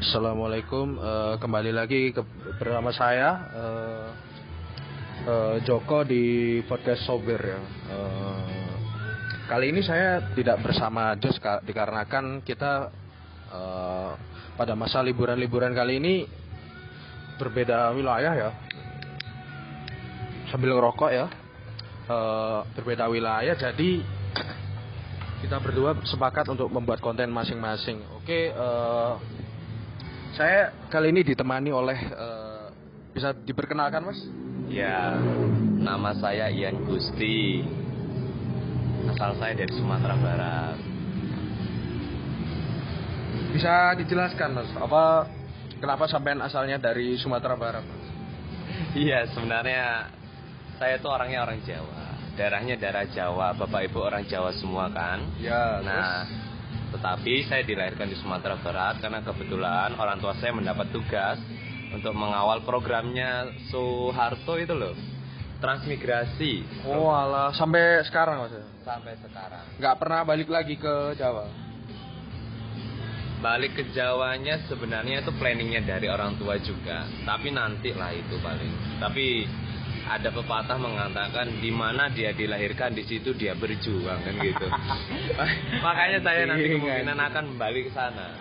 Assalamualaikum, eh, kembali lagi ke, bersama saya eh, eh, Joko di podcast Sober ya. Eh, kali ini saya tidak bersama Jos ka- dikarenakan kita eh, pada masa liburan-liburan kali ini berbeda wilayah ya. Sambil ngerokok ya. Eh, berbeda wilayah jadi kita berdua sepakat untuk membuat konten masing-masing. Oke, eh, saya kali ini ditemani oleh eh, bisa diperkenalkan mas? Ya, nama saya Ian Gusti. Asal saya dari Sumatera Barat. Bisa dijelaskan mas? Apa kenapa sampean asalnya dari Sumatera Barat? Mas? Iya, sebenarnya saya itu orangnya orang Jawa. Darahnya darah Jawa. Bapak Ibu orang Jawa semua kan? Ya. Nah, tetapi saya dilahirkan di Sumatera Barat karena kebetulan orang tua saya mendapat tugas untuk mengawal programnya Soeharto itu loh. Transmigrasi. terus- oh alah sampai sekarang mas? Sampai sekarang. Nggak pernah balik lagi ke Jawa? Balik ke Jawanya sebenarnya itu planningnya dari orang tua juga, tapi nanti lah itu paling. Tapi ada pepatah mengatakan di mana dia dilahirkan di situ dia berjuang kan gitu. Makanya saya nanti Anjing, kemungkinan anjing. akan balik ke sana.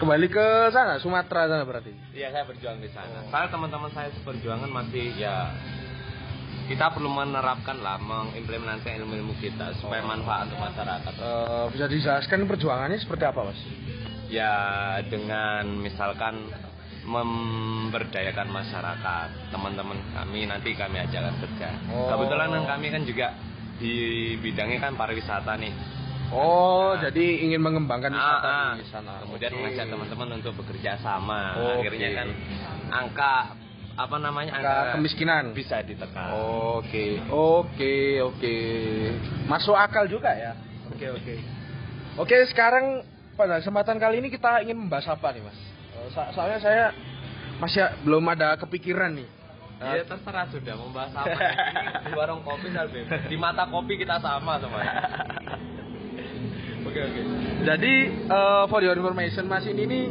Kembali ke sana, Sumatera sana berarti? Iya saya berjuang di sana. Saya teman-teman saya seperjuangan masih ya kita perlu menerapkan lah mengimplementasikan ilmu-ilmu kita supaya manfaat untuk masyarakat. Eh, bisa dijelaskan perjuangannya seperti apa mas? ya dengan misalkan memberdayakan masyarakat teman-teman kami nanti kami ajakkan kerja Oh. kebetulan kan kami kan juga di bidangnya kan pariwisata nih Oh, Nah. jadi ingin mengembangkan wisata Ah, ah. di sana. kemudian Oke. mengajak teman-teman untuk bekerja sama Oke. akhirnya kan angka apa namanya Angka kemiskinan. bisa ditekan Oke, oke, oke. Masuk akal juga ya. Oke, oke. Oke, sekarang pada kesempatan kali ini kita ingin membahas apa nih, Mas? Eh, so- soalnya saya masih belum ada kepikiran nih. Ya terserah sudah mau bahas apa di warung kopi dan di mata kopi kita sama semuanya Oke, oke. Jadi, eh, for your information, Mas ini nih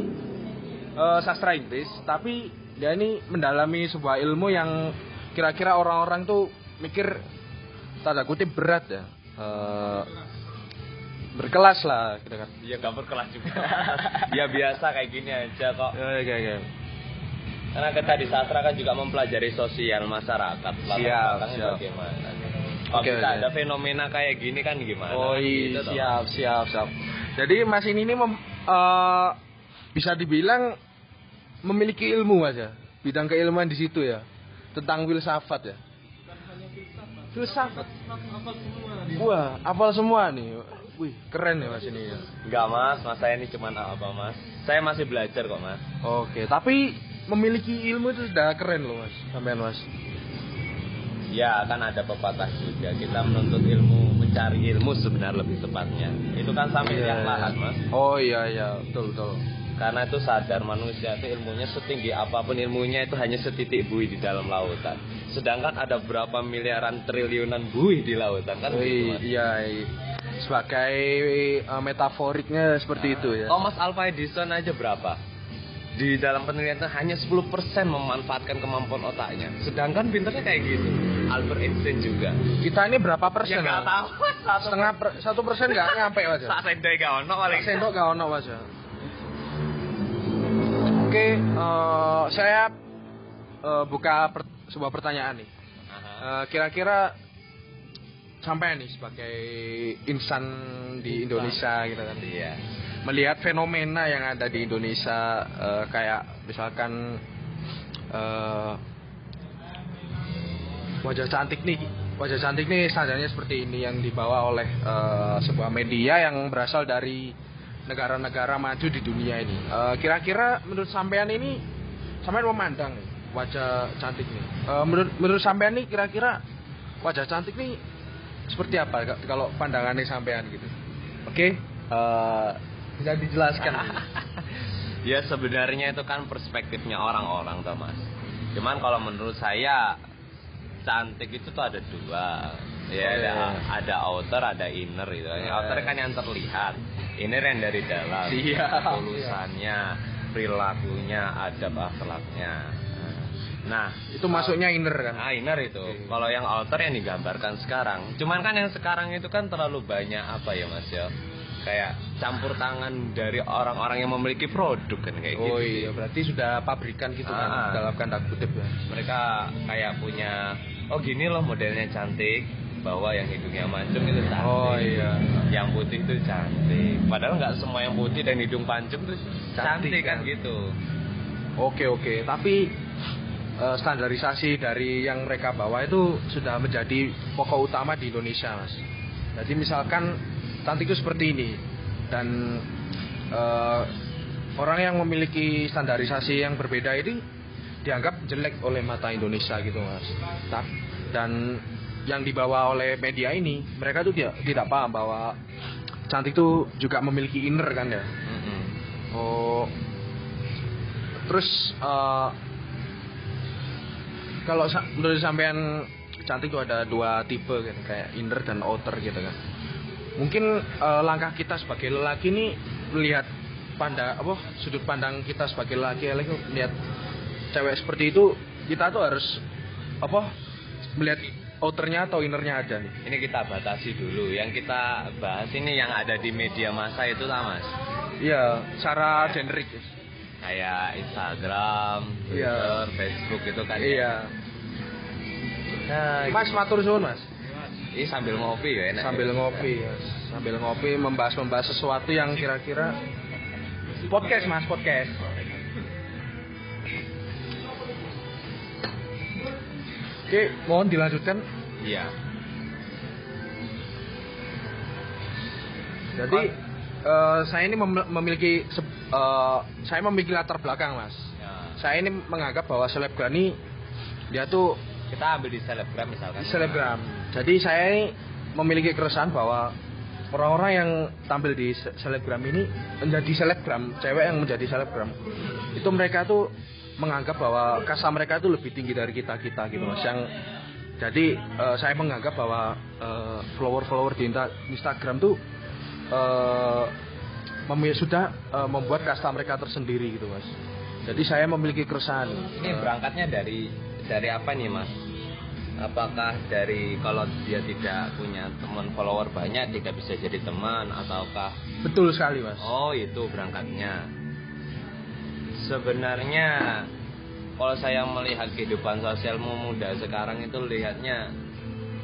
eh, sastra Inggris, tapi dia ini mendalami sebuah ilmu yang kira-kira orang-orang tuh mikir tanda kutip berat ya. Eh, berkelas lah kira kan. Iya gak berkelas juga. ya biasa kayak gini aja kok. Oke, oke. Karena kita di sastra kan juga mempelajari sosial masyarakat. Siap, siap. Bagaimana? Kalau Oke, kita oke. ada fenomena kayak gini kan gimana? Oh Kan iya, gitu siap, siap, siap. Jadi Mas ini mem- eh, bisa dibilang memiliki ilmu Mas ya. Bidang keilmuan di situ ya. Tentang filsafat ya. Filsafat. Wah, hafal semua nih. Wih, keren ya Mas ini ya. Enggak mas, mas saya ini cuma apa mas? Saya masih belajar kok mas. Oke, tapi memiliki ilmu itu sudah keren loh Mas. Sampean Mas. Ya kan ada pepatah juga kita menuntut ilmu, mencari ilmu sebenarnya lebih tepatnya. Itu kan sampai Iya, yang lahat mas. Oh iya iya, betul betul. Karena itu sadar manusia itu ilmunya setinggi apa pun ilmunya itu hanya setitik buih di dalam lautan. Sedangkan ada berapa miliaran triliunan buih di lautan kan gitu, Wih, Mas. iya, iya. Sebagai eh, metaforiknya seperti itu ya. Thomas Alva Edison aja berapa? Di dalam penelitian itu hanya 10% memanfaatkan kemampuan otaknya. Sedangkan pinternya kayak gitu. Albert Einstein juga. Kita ini berapa persen? Ya tahu. Satu Setengah per, satu persen nggak nyampe mas ya? Sak sendok gak ono paling. Sendok nggak ono mas Oke, eh, saya eh, buka per- sebuah pertanyaan nih. Eh, Kira-kira sampai nih sebagai insan di Indonesia gitu kan. Iya. Melihat fenomena yang ada di Indonesia eh, kayak misalkan eh, wajah cantik nih wajah cantik nih standarnya seperti ini yang dibawa oleh eh, sebuah media yang berasal dari negara-negara maju di dunia ini. Eh, Kira-kira menurut sampean ini sampean memandang nih wajah cantik nih. Eh, menurut menurut sampean nih kira-kira wajah cantik nih seperti apa ka- kalau pandangannya sampean gitu? Oke, eh, Bisa dijelaskan. ya sebenarnya itu kan perspektifnya orang-orang toh mas cuman kalau menurut saya cantik itu tuh ada dua ya Oh, ada iya. ada outer ada inner gitu Iya. outer kan yang terlihat inner yang dari dalam Siap. tulisannya perilakunya adab akhlaknya nah Itu masuknya inner kan. Nah, inner itu. Oke. Kalau yang outer yang digambarkan sekarang. Cuman kan yang sekarang itu kan terlalu banyak apa ya Mas ya? Kayak campur tangan dari orang-orang yang memiliki produk kan kayak gitu. Oh iya, berarti sudah pabrikan gitu kan Ah. dalam tanda kutip ya. Mereka kayak punya oh gini loh modelnya cantik, bahwa yang hidungnya mancung itu cantik. Oh iya. Yang putih itu cantik. Padahal nggak semua yang putih dan hidung pancung itu Cantik, cantik, kan kan? gitu. Oke oke, tapi eh, standarisasi dari yang mereka bawa itu sudah menjadi pokok utama di Indonesia, mas. Jadi misalkan cantik itu seperti ini dan eh, orang yang memiliki standarisasi yang berbeda ini dianggap jelek oleh mata Indonesia gitu, mas. Dan yang dibawa oleh media ini, mereka tuh tidak tidak paham bahwa cantik itu juga memiliki inner kan ya. Mm-mm. Oh. Terus eh, kalau menurut sampean cantik itu ada dua tipe kan kayak inner dan outer gitu kan. Mungkin eh, langkah kita sebagai lelaki ini melihat pandang apa sudut pandang kita sebagai lelaki lagi melihat cewek seperti itu kita tuh harus apa melihat outernya atau innernya ada nih. Ini kita batasi dulu. Yang kita bahas ini yang ada di media massa itu lah mas. Iya, secara generik. ya. Kayak Instagram, Twitter, Iya. Facebook itu kan. Iya. Nah, Mas matur suwun, Mas. ini sambil ngopi ya enak. sambil ngopi ya. sambil ngopi membahas membahas sesuatu yang kira-kira podcast mas podcast oke mohon dilanjutkan Iya. jadi eh, saya ini mem- memiliki eh, saya memiliki latar belakang mas Ya. saya ini menganggap bahwa selebgram ini dia tuh Kita ambil di selebgram misalkan. selebgram. Jadi saya ini memiliki keresahan bahwa orang-orang yang tampil di se- selebgram ini menjadi selebgram, cewek yang menjadi selebgram. Itu mereka tuh menganggap bahwa kasta mereka itu lebih tinggi dari kita-kita gitu Mas. Yang jadi eh, saya menganggap bahwa eh, follower-follower di Insta- Instagram tuh eh, memi- sudah eh, membuat kasta mereka tersendiri gitu Mas. Jadi saya memiliki keresahan. Ini berangkatnya dari dari apa nih mas? Apakah dari kalau dia tidak punya teman follower banyak tidak bisa jadi teman ataukah Betul sekali Mas. Oh itu berangkatnya. Sebenarnya kalau saya melihat kehidupan sosial muda sekarang itu lihatnya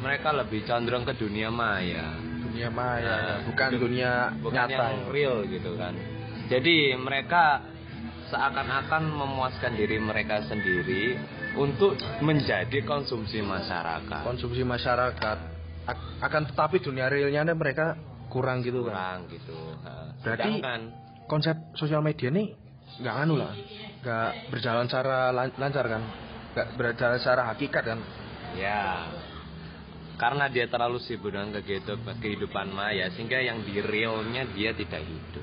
mereka lebih condong ke dunia maya, dunia maya Nah, bukan hidup- dunia bukan nyata yang ya. real gitu kan. Jadi mereka seakan-akan memuaskan diri mereka sendiri untuk menjadi konsumsi masyarakat. konsumsi masyarakat Ak- akan tetapi dunia realnya mereka kurang gitu kan Kurang gitu. Nah, Berarti- sedangkan konsep sosial media nih nggak anu lah nggak berjalan secara lan- lancar kan nggak berjalan secara hakikat kan Ya, karena dia terlalu sibuk dengan kehidupan, kehidupan maya, sehingga yang di realnya dia tidak hidup.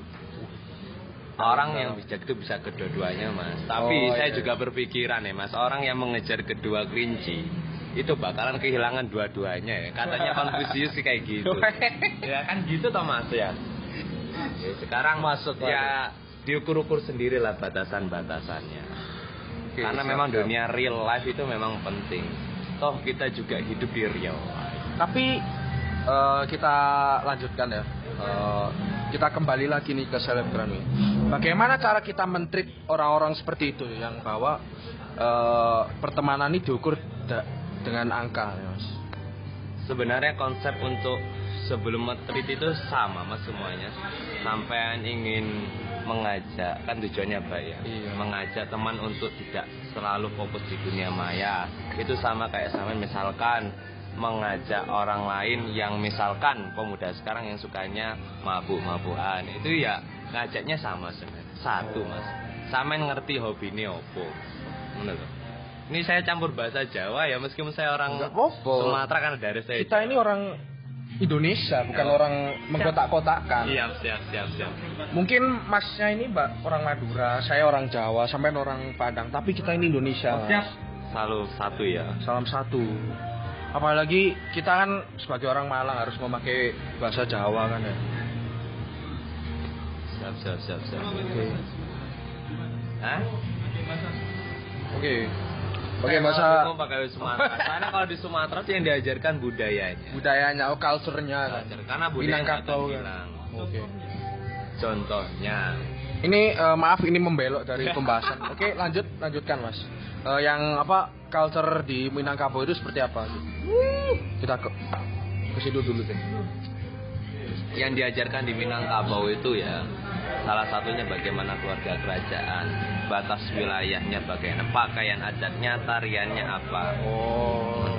Orang yang bijak itu bisa kedua-duanya, mas. Tapi Oh, saya iya. juga berpikiran ya, mas. Orang yang mengejar kedua kelinci itu bakalan kehilangan dua-duanya ya. Katanya Konfusius sih kayak gitu. ya kan gitu toh mas ya. Ya, sekarang Masuk, ya diukur-ukur sendiri lah batasan-batasannya. Oke, Karena memang siap. dunia real life itu memang penting. Toh kita juga hidup di real life. tapi eh, kita lanjutkan ya Eh, kita kembali lagi nih ke selebgram nih bagaimana cara kita mentrit orang-orang seperti itu yang bahwa eh, pertemanan ini diukur dengan angka ya mas Sebenarnya konsep untuk sebelum metrit itu sama mas semuanya. Sampai ingin mengajak kan tujuannya baik ya. Iya. Mengajak teman untuk tidak selalu fokus di dunia maya. Itu sama kayak sama misalkan mengajak orang lain yang misalkan pemuda sekarang yang sukanya mabuk-mabukan itu ya ngajaknya sama sebenarnya satu mas sama ngerti hobi ini opo lho. ini saya campur bahasa Jawa ya meskipun saya orang. Sumatera kan dari saya kita ini orang Indonesia, bukan Oh. orang mengkotak-kotakkan. Siap, siap, siap, siap. Mungkin masnya ini mbak orang Madura, saya orang Jawa, sampai orang Padang, tapi kita ini Indonesia. Mas. Selalu satu ya. Salam satu. Apalagi kita kan sebagai orang Malang harus memakai bahasa Jawa kan ya. Siap, siap, siap, siap. Oke. Hah? Oke. Oke Saya bahasa mau pakai Sumatera. Karena kalau di Sumatera tuh yang diajarkan budayanya. budayanya, oh culture-nya. Belajar. Karena budaya Minangkabau kan. Oke. Contohnya, Ini eh, maaf ini membelok dari pembahasan. Oke, lanjut lanjutkan Mas. Eh, yang apa culture di Minangkabau itu seperti apa? Kita ke ke situ dulu deh. yang diajarkan di Minangkabau itu ya salah satunya bagaimana keluarga kerajaan, batas wilayahnya bagaimana, pakaian adatnya, tariannya apa. Oh.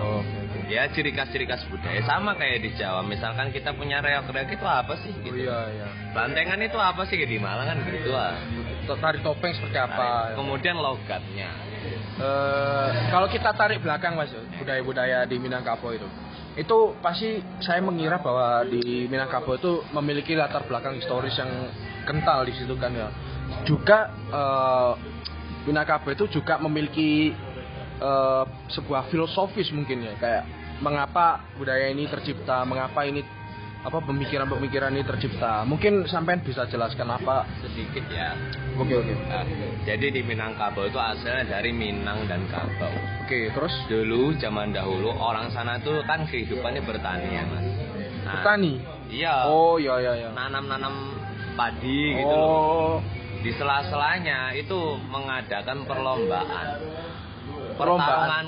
Ya ciri khas-ciri khas budaya sama kayak di Jawa. Misalkan kita punya reok-reok itu apa sih Oh gitu. iya iya. Bantengan itu apa sih di Malang kan gitu ah. Tari topeng seperti apa? Kemudian logatnya. Eh, kalau kita tarik belakang mas, budaya-budaya di Minangkabau itu, itu pasti saya mengira bahwa di Minangkabau itu memiliki latar belakang historis yang kental di situ kan ya. Juga eh, Minangkabau itu juga memiliki eh, sebuah filosofis mungkin ya, kayak mengapa budaya ini tercipta, mengapa ini apa pemikiran-pemikiran ini tercipta. Mungkin sampean bisa jelaskan apa? Sedikit ya. Oke oke. Nah, jadi di Minangkabau itu asalnya dari Minang dan Kabau. Oke, terus Dulu zaman dahulu orang sana tuh kan kehidupannya bertani ya mas. Nah, petani. Iya. Oh iya iya iya. Nanam-nanam padi gitu loh. oh, Di sela-selanya itu mengadakan perlombaan. Perlombaan.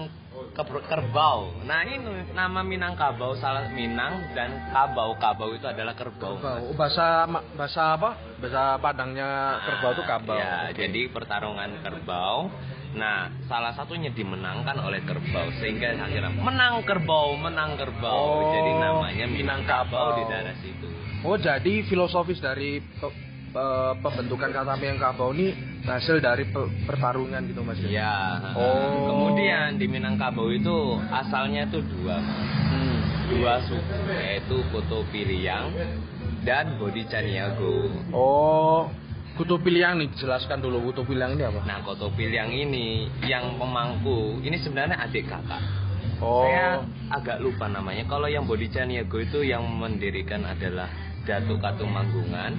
Kerbau. Nah ini nama Minangkabau salah Minang dan Kabau. Kabau itu adalah kerbau. kerbau. Oh, bahasa bahasa apa? Bahasa Padangnya kerbau itu kabau. Ya, Oke. jadi pertarungan kerbau. Nah, salah satunya dimenangkan oleh kerbau sehingga akhirnya menang kerbau, menang kerbau. Oh, jadi namanya Minangkabau di daerah situ. Oh, jadi filosofis dari pe- pe- pembentukan kata Minangkabau ini hasil dari pe- pertarungan gitu Mas. ya? Ya. Oh. Kemudian di Minangkabau itu asalnya itu dua, Mas. Hmm. dua suku yaitu Koto Piliang dan Bodi Caniago. Oh, Kutu Piliang nih jelaskan dulu Kutu Piliang ini apa? Nah, Koto Piliang ini yang pemangku ini sebenarnya adik kakak. Oh. Saya agak lupa namanya. Kalau yang Bodi Caniago itu yang mendirikan adalah Datuk Katumanggungan.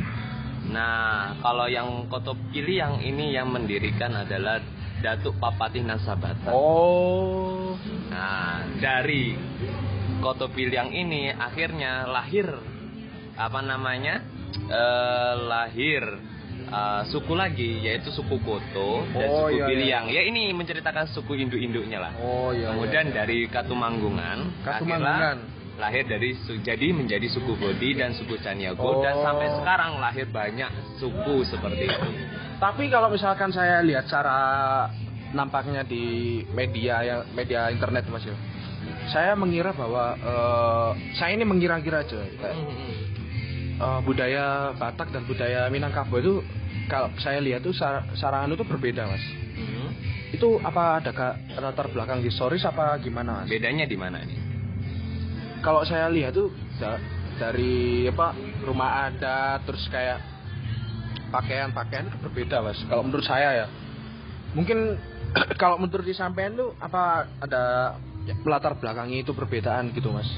Nah, kalau yang Koto Piliang ini yang mendirikan adalah Datuk Papatih Nasabata. Oh. Nah, dari Koto Piliang ini akhirnya lahir apa namanya? Eh, lahir eh, suku lagi yaitu suku Koto dan Oh, suku iya, iya. Piliang. Ya ini menceritakan suku induk-induknya lah. Oh iya. Kemudian iya. dari Katumanggungan, Katumanggungan. akhirnya lahir dari jadi menjadi suku Bodi dan suku Caniago Oh. dan sampai sekarang lahir banyak suku seperti itu. Tapi kalau misalkan saya lihat cara nampaknya di media ya media internet Mas ya. Saya mengira bahwa eh, saya ini mengira-kira aja kayak, eh, budaya Batak dan budaya Minangkabau itu kalau saya lihat tuh sar- sarangan itu berbeda Mas. Itu apa ada latar belakang historis apa gimana Mas? Bedanya di mana nih? Kalau saya lihat tuh da- dari apa rumah adat terus kayak pakaian-pakaian berbeda mas kalau menurut saya ya mungkin kalau menurut disampaikan tuh apa ada ya, latar belakangnya itu perbedaan gitu mas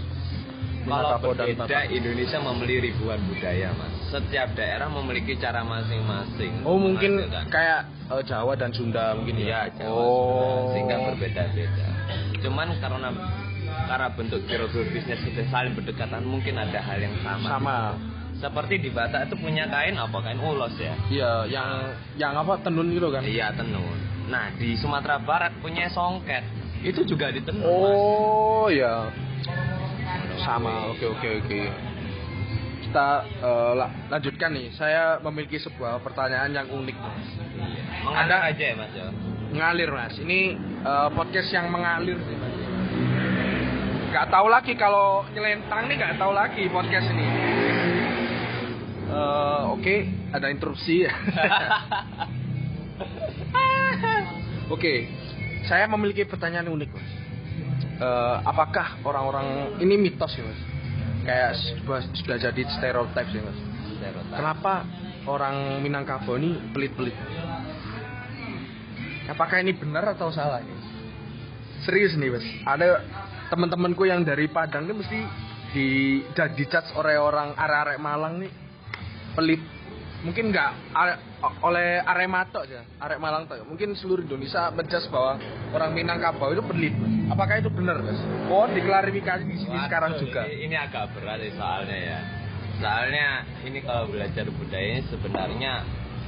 Kalau berbeda. Indonesia memiliki ribuan budaya, mas. Setiap daerah memiliki cara masing-masing. oh mungkin menghasilkan. kayak eh, Jawa dan Sunda mungkin Iya, ya Jawa, oh Sunda, sehingga berbeda-beda. Cuman karena karena bentuk geografisnya sudah saling berdekatan, mungkin ada hal yang sama. sama Seperti di Batak itu punya kain apa? Kain ulos ya. iya yang yang apa tenun gitu kan Iya tenun. Nah di Sumatera Barat punya songket. Itu juga ditenun. Mas. Oh ya sama oke oke oke kita la- lanjutkan nih saya memiliki sebuah pertanyaan yang unik mas Iya. Mengalir Ada- aja ya mas ya. mengalir mas ini eh, podcast yang mengalir sih mas nggak tahu lagi kalau nyelentang nih nggak tahu lagi podcast ini Eh, oke ada interupsi oke saya memiliki pertanyaan unik mas Eh, apakah orang-orang ini mitos ya mas kayak sudah, sudah jadi stereotip sih mas. Stereotip. Kenapa orang Minangkabau ini pelit-pelit? Apakah ini benar atau salah? Mas? Serius nih mas. Ada teman-temanku yang dari Padang ini mesti di jadi judge oleh orang arek-arek Malang nih pelit. Mungkin nggak are- oleh Arema tok ya, arek Malang tok. Mungkin seluruh Indonesia menjudge bahwa orang Minangkabau itu pelit. Apakah itu benar mas? Oh diklarifikasi di sini Waduh, sekarang juga. Ini, ini agak berat ya soalnya ya. Soalnya ini kalau belajar budaya ini sebenarnya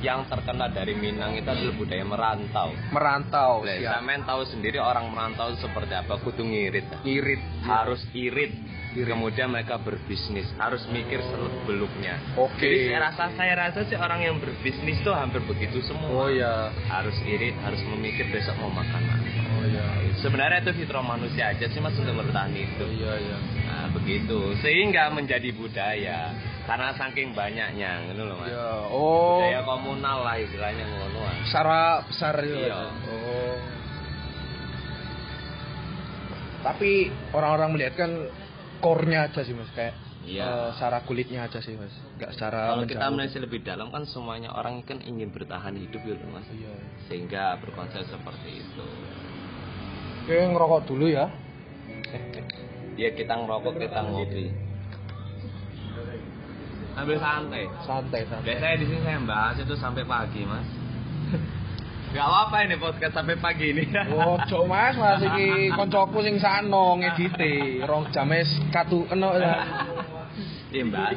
yang terkenal dari Minang itu adalah budaya merantau. Merantau, siap. Sampean tahu sendiri orang merantau itu seperti apa? Kudu ngirit. Irit. Harus irit. Irit. Kemudian mereka berbisnis, harus mikir seluk beluknya. Oke. Jadi saya rasa saya rasa sih orang yang berbisnis tuh hampir begitu semua. Oh ya. Harus irit, harus memikir besok mau makan apa. Oh ya. Sebenarnya itu fitrah manusia aja sih mas untuk bertahan hidup. Iya iya. Nah, begitu. Sehingga menjadi budaya. Karena saking banyaknya, gitu loh mas. Ya. Oh. Budaya komunal lah istilahnya ngono. Secara besar. Mas. Oh. Tapi orang-orang melihat kan core-nya aja sih mas kayak Iya. eh, secara kulitnya aja sih mas, nggak secara Kalau kita meneliti lebih dalam kan semuanya orang kan ingin bertahan hidup gitu mas. Iya. Sehingga berkonsep seperti itu. Oke ngerokok dulu ya. Ya kita ngerokok, kita ngopi. Ambil santai. Santai santai. Biasanya di sini saya bahas itu sampai pagi mas. Gak apa-apa ini podcast sampai pagi ini. Oh, cok mas, mas iki koncoku sing sano ngedite, rong james katu eno ya. Iya mbak.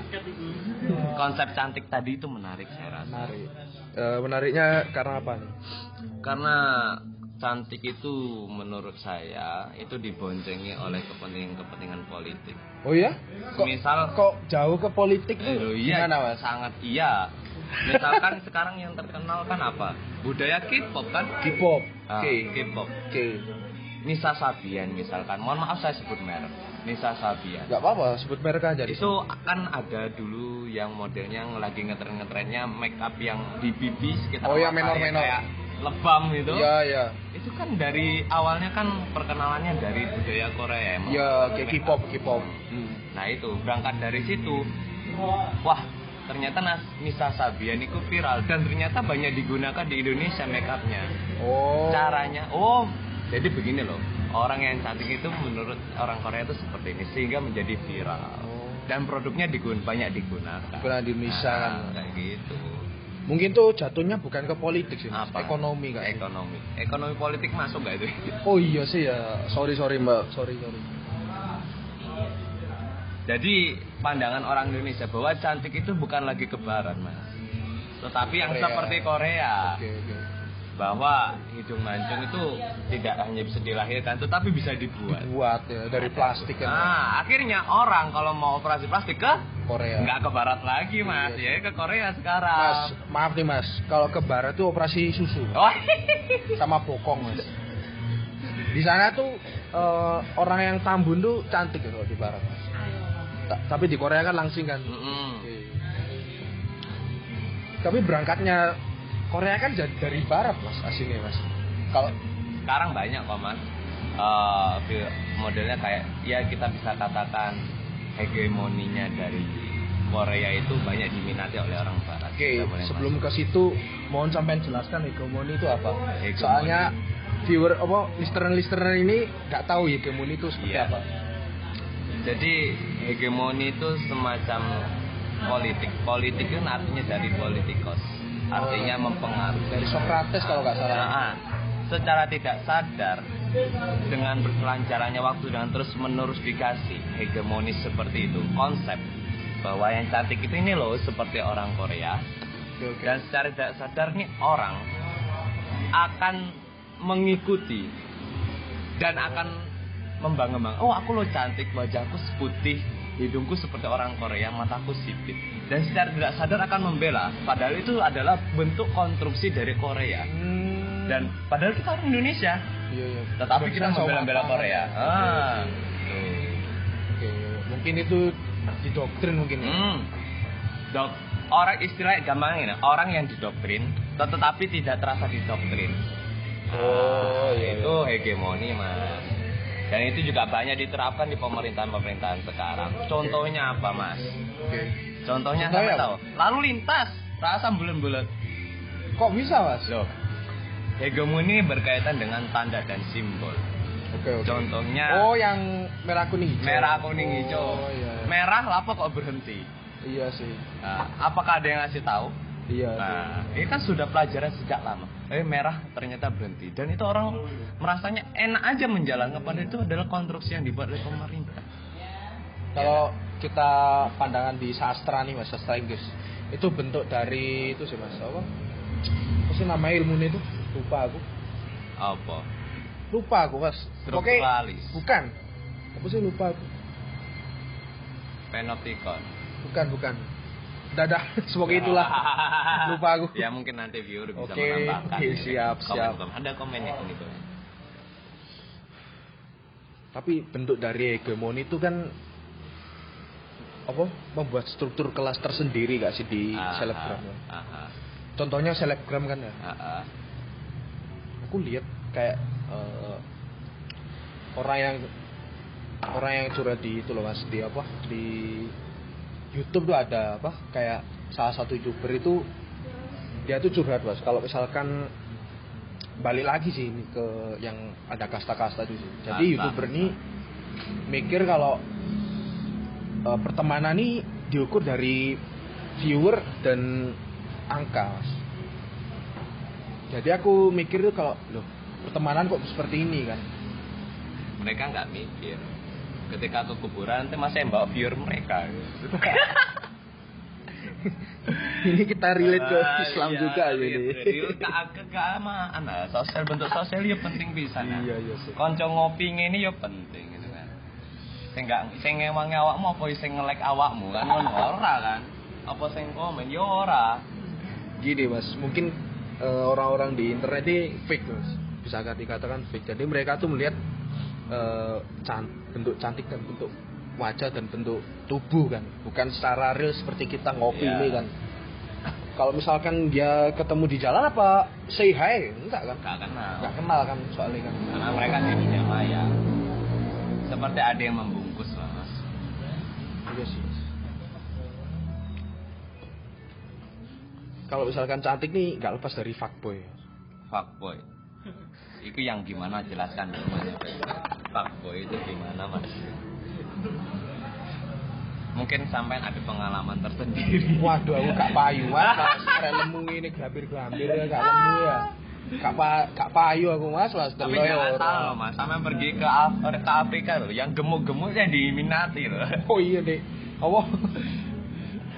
Konsep cantik tadi itu menarik saya rasa. Menarik. Eh, menariknya karena apa nih? Karena cantik itu menurut saya itu diboncengi oleh kepentingan-kepentingan politik. Oh iya? Kok, Misal kok jauh ke politik Eh, tuh? loh, iya, Gimana mas? sangat iya. Misalkan sekarang yang terkenal kan apa? Budaya K-pop kan? K-pop. Ah. K-pop. Oke. Nisa Sabian misalkan. Mohon maaf saya sebut merek. Nisa Sabian. Gak apa-apa, sebut merek aja. Itu kan ada dulu yang modelnya yang lagi ngetren-ngetrennya make up yang di pipi sekitar Oh, mata, menor-menor. kayak lebam gitu. Iya, iya. Itu kan dari awalnya kan perkenalannya dari budaya Korea emang. Iya, kayak K-pop. K-pop. Hmm. Nah itu berangkat dari situ. Wah ternyata Nas Nisa Sabian itu viral dan ternyata banyak digunakan di Indonesia make upnya. Oh. Caranya, oh jadi begini loh. Orang yang cantik itu menurut orang Korea itu seperti ini sehingga menjadi viral Oh. dan produknya digun banyak digunakan. Digunakan di Indonesia kan. Nah, kayak gitu. Mungkin tuh jatuhnya bukan ke politik sih, Mas. Apa? ekonomi kan. Ekonomi. Ekonomi politik masuk nggak itu? Oh iya sih ya. Sorry sorry mbak. Sorry sorry. Jadi pandangan orang Indonesia bahwa cantik itu bukan lagi ke barat mas, tetapi yang Korea. seperti Korea Oke oke. Bahwa hidung mancung itu tidak hanya bisa dilahirkan, tetapi bisa dibuat. Buat ya dari plastik kan. Nah, akhirnya orang kalau mau operasi plastik ke Korea. nggak ke barat lagi mas, Iya, ya ke Korea Mas, sekarang. maaf nih mas. Kalau ke barat tuh operasi susu Oh, sama bokong mas. Di sana tuh eh, orang yang tambun tuh cantik kalau di barat mas. Ta- tapi di Korea kan langsing kan. Mm-mm. Oke. Tapi berangkatnya Korea kan jadi dari barat mas aslinya mas. Kalau sekarang banyak kok mas fil- modelnya kayak ya kita bisa katakan hegemoninya dari Korea itu banyak diminati oleh orang Barat. Oke, boleh sebelum masuk. ke situ mohon sampean jelaskan hegemoni itu apa? Hegemoni. Soalnya viewer apa listener-listener ini nggak tahu hegemoni itu seperti Iya. apa. Jadi hegemoni itu semacam politik. Politik kan artinya dari politikos, artinya mempengaruhi. Dari Socrates kalau nggak salah. Nah, secara tidak sadar dengan berselancarannya waktu dengan terus menerus dikasih hegemoni seperti itu konsep bahwa yang cantik itu ini loh seperti orang Korea. Dan secara tidak sadar nih orang akan mengikuti dan akan membangga-bangga. Oh aku lo cantik wajahku putih hidungku seperti orang Korea mataku sipit dan secara tidak sadar akan membela padahal itu adalah bentuk konstruksi dari Korea Hmm. dan padahal kita orang Indonesia iya, iya. tetapi kita membela-bela. Korea ah oke. Oke, mungkin itu didoktrin mungkin. ya. Hmm. Dok, orang istilah gampang ini, orang yang didoktrin, tetapi tidak terasa didoktrin. Oh, Ah, iya. itu hegemoni mas. dan itu juga banyak diterapkan di pemerintahan-pemerintahan sekarang contohnya apa mas Oke. contohnya Contohnya saya tahu lalu lintas rasa bulan-bulan Kok bisa mas? loh hegemoni berkaitan dengan tanda dan simbol Oke oke. contohnya Oh yang merah kuning hijau. merah kuning hijau Oh iya. merah apa kok berhenti Iya sih. nah, apakah ada yang ngasih tahu Iya. Nah, ini kan sudah pelajaran sejak lama. Eh merah ternyata berhenti dan itu orang merasanya enak aja menjalankan padahal itu adalah konstruksi yang dibuat oleh pemerintah. Kalau kita pandangan di sastra nih mas, sastra Inggris itu bentuk dari itu sih mas apa? Apa sih nama ilmunya itu? Lupa aku. Apa? Lupa aku mas. Oke. Bukan. Apa sih lupa aku? Panopticon. Bukan bukan. Dadah. Semoga itulah. Lupa aku. Ya mungkin nanti viewer bisa Oke, menambahkan. oke, gitu. siap, Komen, siap. komen. Ada komennya gitu. Tapi bentuk dari hegemoni itu kan apa? Membuat struktur kelas tersendiri gak sih di Ah, selebgram? ah, ah, ah, Contohnya selebgram kan ya. aku lihat kayak eh, orang yang orang yang curhat di itu loh mas di apa di YouTube tuh ada apa kayak salah satu youtuber itu dia tuh curhat mas kalau misalkan balik lagi sih ini ke yang ada kasta-kasta itu sih jadi youtuber ini mikir kalau eh, pertemanan ini diukur dari viewer dan angka mas jadi aku mikir tuh kalau loh pertemanan kok seperti ini kan Mereka nggak mikir. Ketika ke kuburan nanti masih bawa viewer mereka. ini kita relate ke Ah, Islam iya, juga relate, ini relate. ke ke keagamaan nah, sosial bentuk sosial ya penting bisa nah. iya iya konco ngopi ini ya penting gitu sing gak sing ngewangi awakmu apa sing ngelek awakmu kan? Ngono. Ora kan? Apa sing komen? Ya ora. Gini mas. Mungkin eh, orang-orang di internet ini fake mas. Bisa dikatakan fake. Jadi mereka tuh melihat eh, can- bentuk cantik dan bentuk wajah dan bentuk tubuh kan? Bukan secara real seperti kita ngopi Iya. ini kan? Kalau misalkan dia ketemu di jalan apa say hi? Enggak kan? Gak kenal. Nggak kenal kan soalnya kan? Karena mereka di dunia maya seperti ada yang mas Iya sih. Kalau misalkan cantik nih nggak lepas dari fuckboy. fuckboy itu yang gimana jelaskan namanya fuckboy itu gimana mas mungkin sampai ada pengalaman tersendiri Waduh, aku gak payu mas. Arek lemu ini gambir-gambir ya, gak lemu ya. Gak, pa, gak payu aku mas, mas. tapi ya jangan salah loh mas sampai pergi ke, Af ke Afrika loh yang gemuk-gemuk yang diminati loh Oh iya deh. Apa?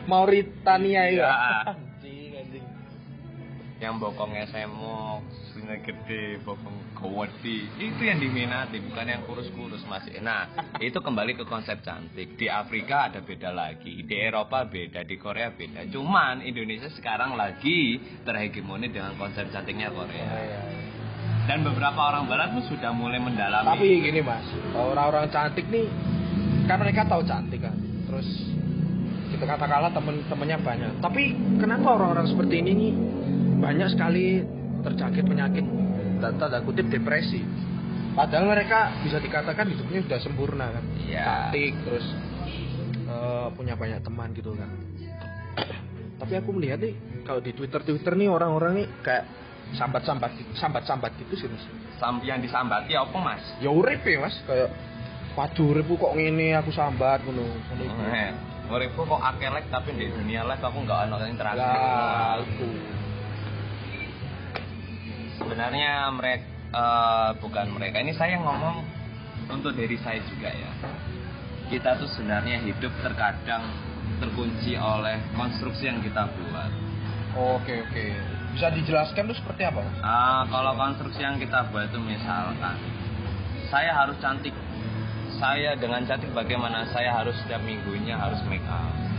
Mauritania ya. Iya. Anjing, anjing. yang bokongnya semok sini gede bokong gede itu yang diminati bukan yang kurus-kurus masih nah itu kembali ke konsep cantik di Afrika ada beda lagi di Eropa beda di Korea beda cuman Indonesia sekarang lagi terhegemoni dengan konsep cantiknya Korea iya, iya. dan beberapa orang Barat pun sudah mulai mendalami Tapi gini mas, orang-orang cantik nih, kan mereka tahu cantik kan. Terus kita katakanlah temen-temennya banyak. Tapi kenapa orang-orang seperti ini nih banyak sekali terjangkit penyakit dan tanda kutip depresi. Padahal mereka bisa dikatakan hidupnya sudah sempurna kan, Iya. cantik terus eh, punya banyak teman gitu kan. Tapi aku melihat nih kalau di Twitter Twitter nih orang-orang nih kayak sambat-sambat sambat-sambat gitu sih mas. Sam- yang disambati apa mas ya urip ya mas kayak waduh uripku kok ngene aku sambat ngono ngono. Eh, Uripku kok akelek tapi di dunia live aku nggak ada interaksi. lah iku sebenarnya mereka bukan mereka. Ini saya ngomong untuk diri saya juga ya. Kita tuh sebenarnya hidup terkadang terkunci oleh konstruksi yang kita buat. Oke oke. Bisa dijelaskan tuh seperti apa? Ah, kalau konstruksi yang kita buat itu misalkan saya harus cantik. Saya dengan cantik bagaimana? Saya harus setiap minggunya harus make up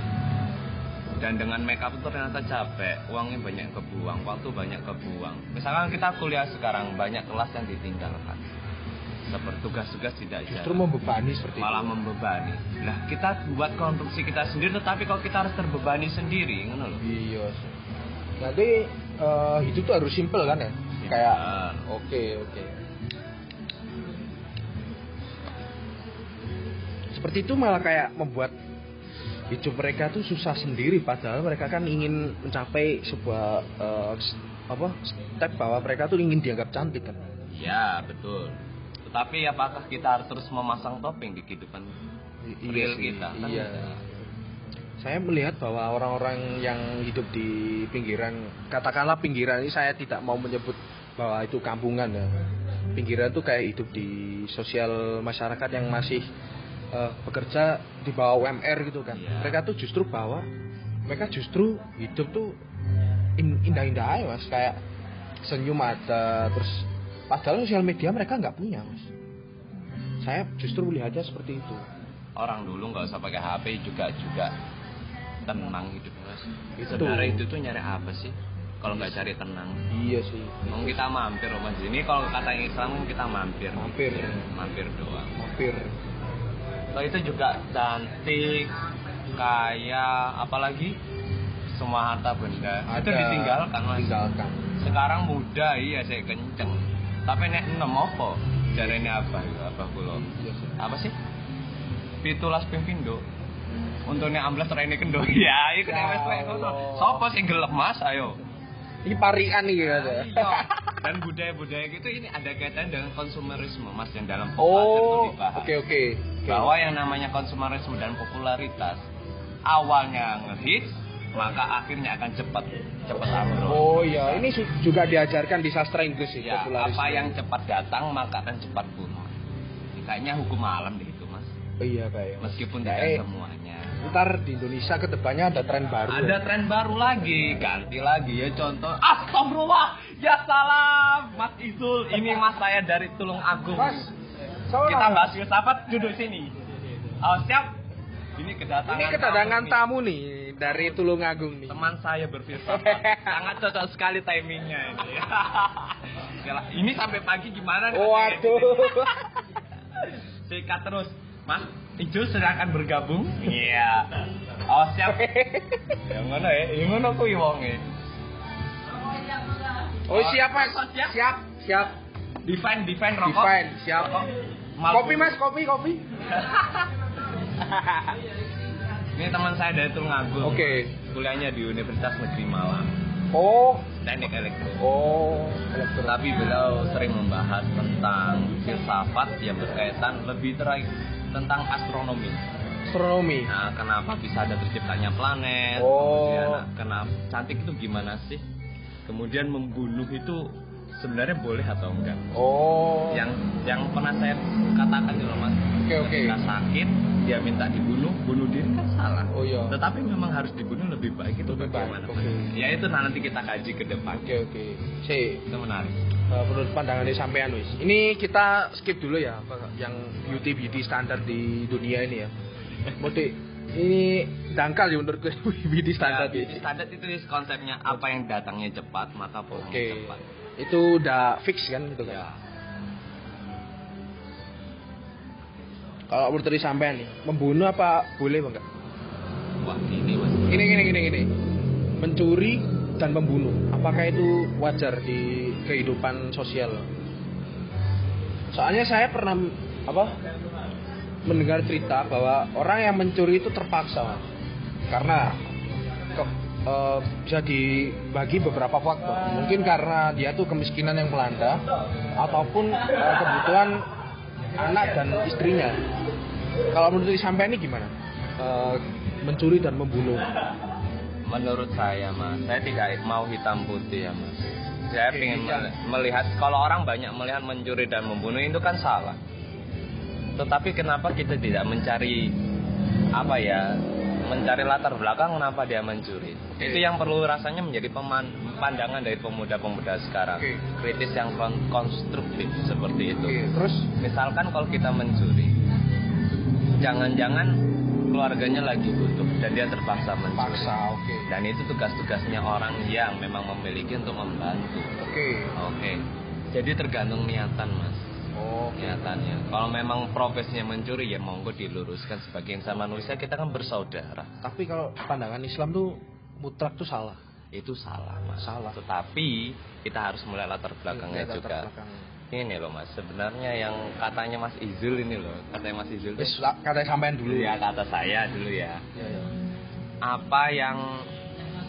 dan dengan make up itu ternyata capek. Uangnya banyak kebuang waktu banyak kebuang. Misalkan kita kuliah sekarang banyak kelas yang ditinggalkan. Seperti tugas-tugas tidak justru jalan. membebani seperti malah itu. membebani. Nah kita buat konstruksi kita sendiri tetapi kalau kita harus terbebani sendiri ngono loh iya jadi eh, hidup tuh harus simple kan ya? Kayak oke oke. Seperti itu malah kayak membuat hidup mereka tuh susah sendiri. Padahal mereka kan ingin mencapai sebuah s- apa step bahwa mereka tuh ingin dianggap cantik kan? Ya, betul. Tetapi apakah kita harus terus memasang topeng di kehidupan I- real sih, kita? Kan iya. saya melihat bahwa orang-orang yang hidup di pinggiran katakanlah pinggiran ini saya tidak mau menyebut bahwa itu kampungan ya. Pinggiran tuh kayak hidup di sosial masyarakat yang masih eh, bekerja di bawah UMR gitu kan Iya. mereka tuh justru bahwa mereka justru hidup tuh in- indah-indah aja mas kayak senyum ada terus padahal sosial media mereka nggak punya mas saya justru melihatnya seperti itu Orang dulu nggak usah pakai HP juga juga tenang hidupnya. Mas. Itu. Sebenarnya itu tuh nyari apa sih? Kalau nggak cari tenang. iya sih Mau kita mampir mas. Ini kalau kata Islam kita mampir. Mampir. Mampir doang. hampir Kalau itu juga cantik, kaya, apalagi semua harta benda itu Ada- ditinggalkan mas. tinggalkan Sekarang muda iya saya kenceng. Tapi nek enem apa? Jarene apa? Apa kulo? Sih. Apa sih? Pitulas pimpindo. Untuk nek amblas rene kendo. Ya, wis kowe ngono. Sopo sing gelem Mas? Ayo. Ini parian nih ya Iya. Dan budaya-budaya gitu ini ada kaitan dengan konsumerisme Mas yang dalam oh oke oke oke. Bahwa yang namanya konsumerisme dan popularitas awalnya ngehits maka akhirnya akan cepat cepat ambruk. oh iya ini juga diajarkan di sastra Inggris sih Ya, popularisme. apa yang cepat datang maka akan cepat punah. Kayaknya hukum alam deh itu mas. oh, iya kayak Meskipun Ya, tidak eh, semuanya. Ntar di Indonesia ke depannya ada tren baru Ada ya. tren baru lagi, ganti lagi ya contoh. Astagfirullah, ya salam, Mas Isul. Ini Mas saya dari Tulung Agung. mas Kita bahas filsafat duduk sini. Oh siap. Ini kedatangan. ini kedatangan tamu nih. tamu nih dari Tulungagung nih Teman saya berfilsafat. Sangat cocok sekali timingnya ini. Ini sampai pagi gimana nih? Waduh Sikat terus. Mas, Ijo sedang bergabung. Iya. Oh, siap. yang mana ya? Yang mana kuwi wonge? oh siap mas Oh, siap. siap siap Define, define rokok. Define, siap. Rokok. Kopi mas kopi kopi Ini teman saya dari Tulungagung. oke Kuliahnya di Universitas Negeri Malang. oh Teknik elektro. oh elektro. Tapi beliau sering membahas tentang filsafat yang berkaitan lebih terakhir tentang astronomi. astronomi Nah, kenapa bisa ada terciptanya planet? Oh. Kemudian, nah, kenapa cantik itu gimana sih? Kemudian membunuh itu sebenarnya boleh atau enggak? oh Yang yang pernah saya katakan loh mas. Oke, oke. Ketika sakit dia minta dibunuh, bunuh diri kan salah. Oh, iya. Tetapi memang harus dibunuh lebih baik itu Lebih baik, bagaimana? oke. Mas? Ya itu nanti kita kaji ke depan. oke oke si Itu menarik. Eh, menurut pandangan sampean wis. Ini kita skip dulu ya yang beauty beauty standar di dunia ini ya. Mesti ini dangkal ya menurutku beauty standar Ya, beauty standar itu konsepnya apa yang datangnya cepat maka pulangnya Oke. cepat. Itu udah fix kan gitu kan. Ya. Kalau menurut dari sampean nih, membunuh apa boleh enggak? Wah ini mas. Gini gini gini gini. Mencuri dan membunuh. Apakah itu wajar di kehidupan sosial? Soalnya saya pernah apa? mendengar cerita bahwa orang yang mencuri itu terpaksa. Karena ke- eh, bisa dibagi beberapa faktor. Mungkin karena dia tuh kemiskinan yang melanda ataupun eh, kebutuhan anak dan istrinya. Kalau menurut sampai ini gimana? Eh, mencuri dan membunuh. Menurut saya mas, saya tidak mau hitam putih ya mas. Saya ingin iya. melihat kalau orang banyak melihat mencuri dan membunuh itu kan salah. Tetapi kenapa kita tidak mencari apa ya mencari latar belakang kenapa dia mencuri? Oke. Itu yang perlu rasanya menjadi peman- pandangan dari pemuda-pemuda sekarang. Oke. Kritis yang kon- konstruktif seperti itu. Oke, terus Misalkan kalau kita mencuri, jangan-jangan keluarganya lagi butuh dan dia terpaksa mencuri. paksa, oke. Dan itu tugas-tugasnya orang yang memang memiliki untuk membantu. Oke. Oke. Jadi tergantung niatan, Mas. Oh, Niatannya. Kalau memang profesinya mencuri ya monggo diluruskan sebagai insan manusia kita kan bersaudara. tapi kalau pandangan Islam tuh mutlak tuh salah. Itu salah, Mas. Salah. Tetapi kita harus mulai latar belakangnya latar juga. belakang. ini loh mas sebenarnya yang katanya mas Izul ini loh katanya mas Izul Wis katanya sampean dulu ya kata saya dulu ya Iya, iya. apa yang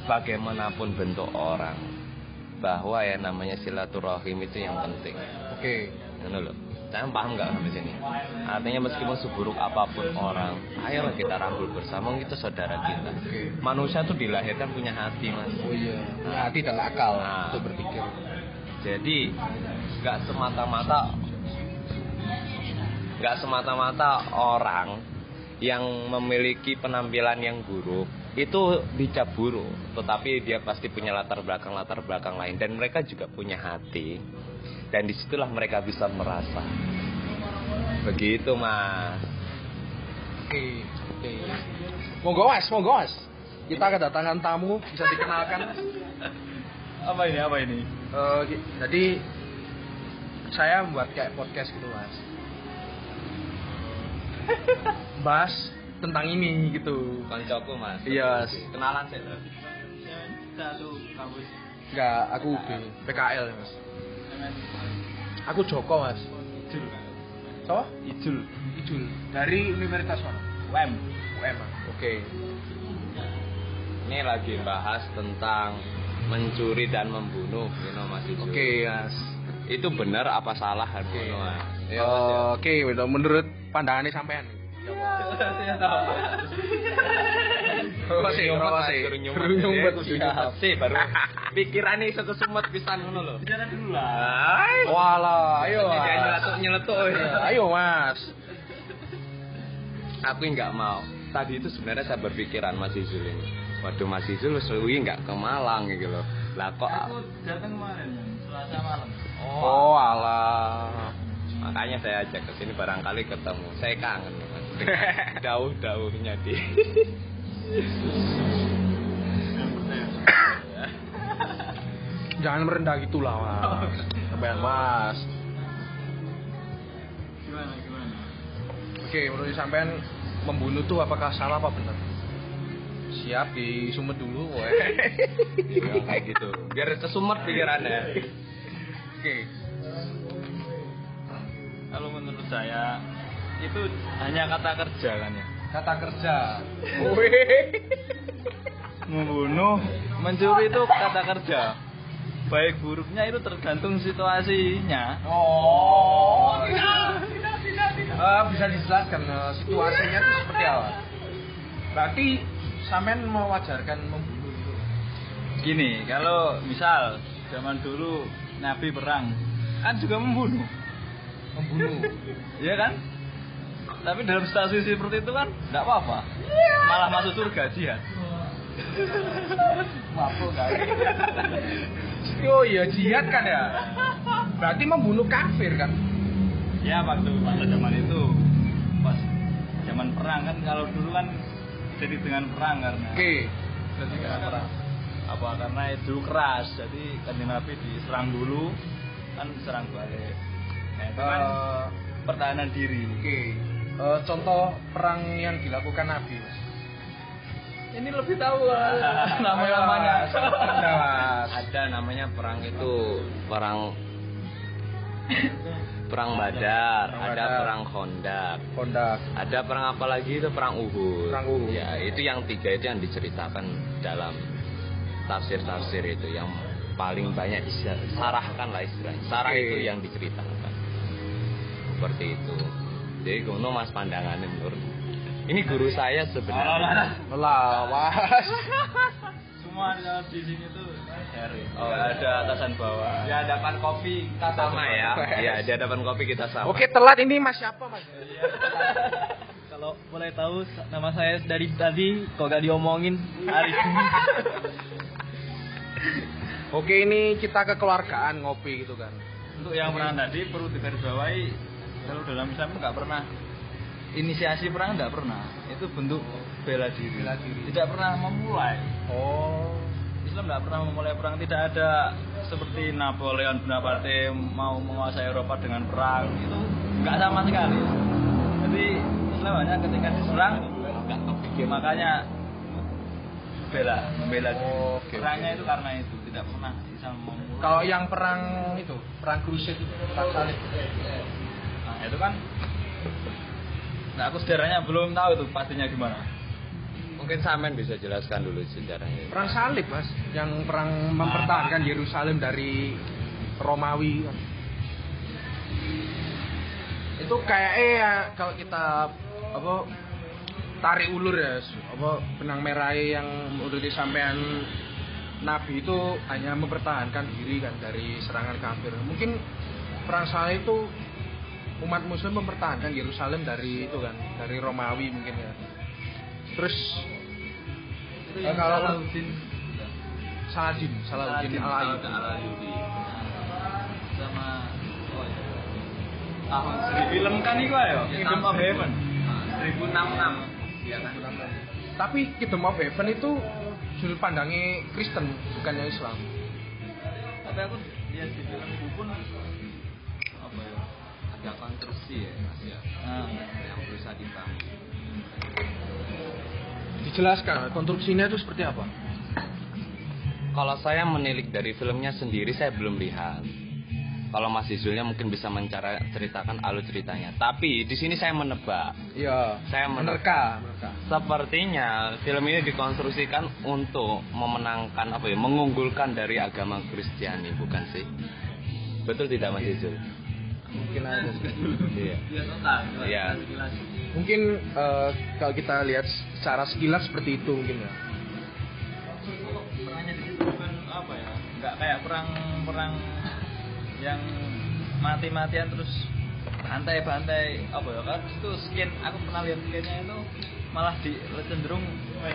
bagaimanapun bentuk orang bahwa ya namanya silaturahim itu yang penting Oke. Ngono loh. Saya paham nggak sampai sini? Artinya meskipun seburuk apa pun orang, ayolah kita rangkul bersama, kita saudara kita. Manusia tuh dilahirkan punya hati mas. Oh iya, punya hati dan akal Nah. untuk berpikir. Jadi nggak semata-mata nggak semata-mata orang yang memiliki penampilan yang buruk itu dicap buruk, tetapi dia pasti punya latar belakang latar belakang lain dan mereka juga punya hati dan di situlah mereka bisa merasa begitu mas. Oke, oke. Monggo mas, monggo mas. Kita kedatangan tamu, bisa dikenalkan. Apa ini? Apa ini? Eh, gi- jadi saya membuat kayak podcast gitu mas. Bahas tentang ini gitu. Koncoku mas. Iya. Kenalan saya. Satu kampus Enggak, aku PKL mas. Aku Joko mas. Ijul. So? Ijul. Ijul dari Universitas mana? UM. Mas. Oke. Ini lagi bahas tentang mencuri dan membunuh, you know, Mas Ijul. Oke mas. Itu benar apa salah Oke. Harmono? Mas? Eh, Ya, Mas, ya. Oke, menurut pandangannya sampean. Saya tahu. Rokok sih, Nyumet, rokok Mas, sih. Ya, siap. baru satu pisan ngono lho. Bicara dulu lah. Walah, ayo Ini. Iya, Ayo mas. Aku nggak mau. Tadi itu sebenarnya saya berpikiran Mas Izul ini. Waduh Mas Izul suwi nggak ke Malang gitu loh. Lah kok Aku datang kemarin, Selasa malam. Oh, alah. Makanya saya ajak ke sini barangkali ketemu. Saya kangen. Dauh-dauhnya di. Jangan merendah gitulah mas. Sampean mas. Gimana? Gimana? Oke, menurut sampean membunuh tuh apakah salah apa benar? Siap di sumet dulu, woy. Ya, kayak gitu. Biar kesumet pikirannya. Oke. Kalau menurut saya itu hanya kata kerja kan ya. Kata kerja. Membunuh, mencuri itu kata kerja. Baik buruknya itu tergantung situasinya. Oh. Eh, bisa dijelaskan eh, situasinya itu seperti apa? Berarti sampean mewajarkan membunuh itu. Gini, kalau misal zaman dulu Nabi perang, kan juga membunuh, Membunuh. ya kan? Tapi dalam situasi seperti itu kan tidak apa-apa, malah masuk surga jihad. Mampu kan? Oh iya jihad kan ya. Berarti membunuh kafir kan? Ya waktu masa zaman itu pas zaman perang kan kalau dulu kan jadi dengan perang karena Oke. jadi dengan perang apa karena itu keras jadi kan Nabi diserang dulu kan serang balik nah itu kan Eh, pertahanan diri Oke. Eh, contoh perang yang dilakukan Nabi, Mas. ini lebih tahu nama-namanya. Ada, namanya perang itu perang perang Badar, Perang ada Badar. perang Khandaq, Kondak. ada perang apa lagi itu perang Uhud. Perang Uhud. Ya, itu yang tiga itu yang diceritakan dalam tafsir-tafsir itu yang paling banyak disarahkan lah istilahnya. Sarah itu yang diceritakan. Seperti itu. Jadi kuno mas pandangannya menurut ini guru saya sebenarnya. Lah, Mas. semua di sini tuh sharing Oh, Nggak ada atasan bawah Di hadapan kopi kita sama ya. Iya, di hadapan kopi kita sama. Oke, telat ini Mas siapa, Mas? kalau boleh tahu nama saya dari tadi kok gak diomongin Arif Oke, ini kita kekeluargaan ngopi gitu kan. untuk yang perang tadi perlu digarisbawahi kalau dalam Islam nggak pernah inisiasi perang nggak pernah. Itu bentuk bela diri. Bela diri. tidak pernah memulai. Oh. Islam nggak pernah memulai perang. Tidak ada seperti Napoleon Bonaparte mau menguasai Eropa dengan perang. Itu nggak sama sekali. Jadi Islam hanya ketika diserang makanya bela membela diri. Oke, perangnya itu karena itu. Tidak pernah Islam memulai. Kalau yang perang itu, perang Crusade, perang salib. Nah, itu kan Nah, aku sejarahnya belum tahu itu pastinya gimana. Mungkin Samen bisa jelaskan dulu sejarahnya. Perang salib, Mas, yang perang mempertahankan Yerusalem dari Romawi. Itu kayaknya ya kalau kita apa tarik ulur ya, apa benang merah yang udah disampaikan Nabi itu hanya mempertahankan diri kan dari serangan kafir. Mungkin perang salib itu umat muslim mempertahankan Yerusalem dari itu kan dari Romawi mungkin ya. Terus eh, kalau Salahuddin. Saladin Saladin Al Al-Ayyubi. Sama oh iya. tahun di film kan itu ya Kingdom of Heaven. 1066. Iya kan? tapi Kingdom of Heaven itu sudut pandangnya Kristen bukannya Islam. Tapi aku lihat di film itu pun ya Ada konstruksi ya, Mas ya. nah, Yang berusaha dibangun. dijelaskan konstruksinya itu seperti apa Kalau saya menilik dari filmnya sendiri saya belum lihat. Kalau Mas Izulnya mungkin bisa mencara ceritakan alur ceritanya. Tapi di sini saya menebak. iya Saya menerka. menerka menerka Sepertinya film ini dikonstruksikan untuk memenangkan apa ya, mengunggulkan dari agama Kristiani, bukan sih? Betul tidak Mas Izul? Mungkin aja sih. Iya. Iya. mungkin eh, kalau kita lihat secara sekilas seperti itu mungkin ya. Perangnya di situ bukan apa ya? Nggak kayak perang perang yang mati-matian terus bantai-bantai apa ya kan itu skin aku pernah lihat skinnya itu malah di cenderung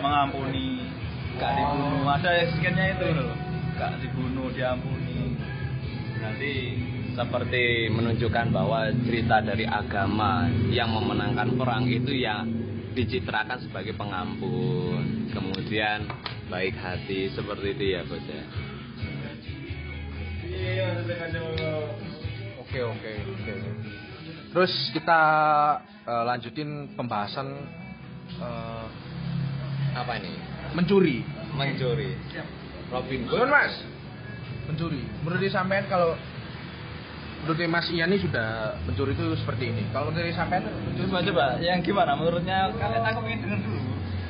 mengampuni gak dibunuh. Ada skinnya itu loh. Gak dibunuh diampuni. Berarti seperti menunjukkan bahwa cerita dari agama yang memenangkan perang itu ya dicitrakan sebagai pengampun, kemudian baik hati seperti itu ya bos ya. Oke oke oke. Terus kita eh, lanjutin pembahasan eh, Apa ini? mencuri. Mencuri. Robin Hood. Mas? Mencuri. Menurut sampean kalau menurut Mas Ian ini sudah mencuri itu seperti ini. Kalau dari sampean mencuri coba coba yang gimana menurutnya kalian aku ingin dengar dulu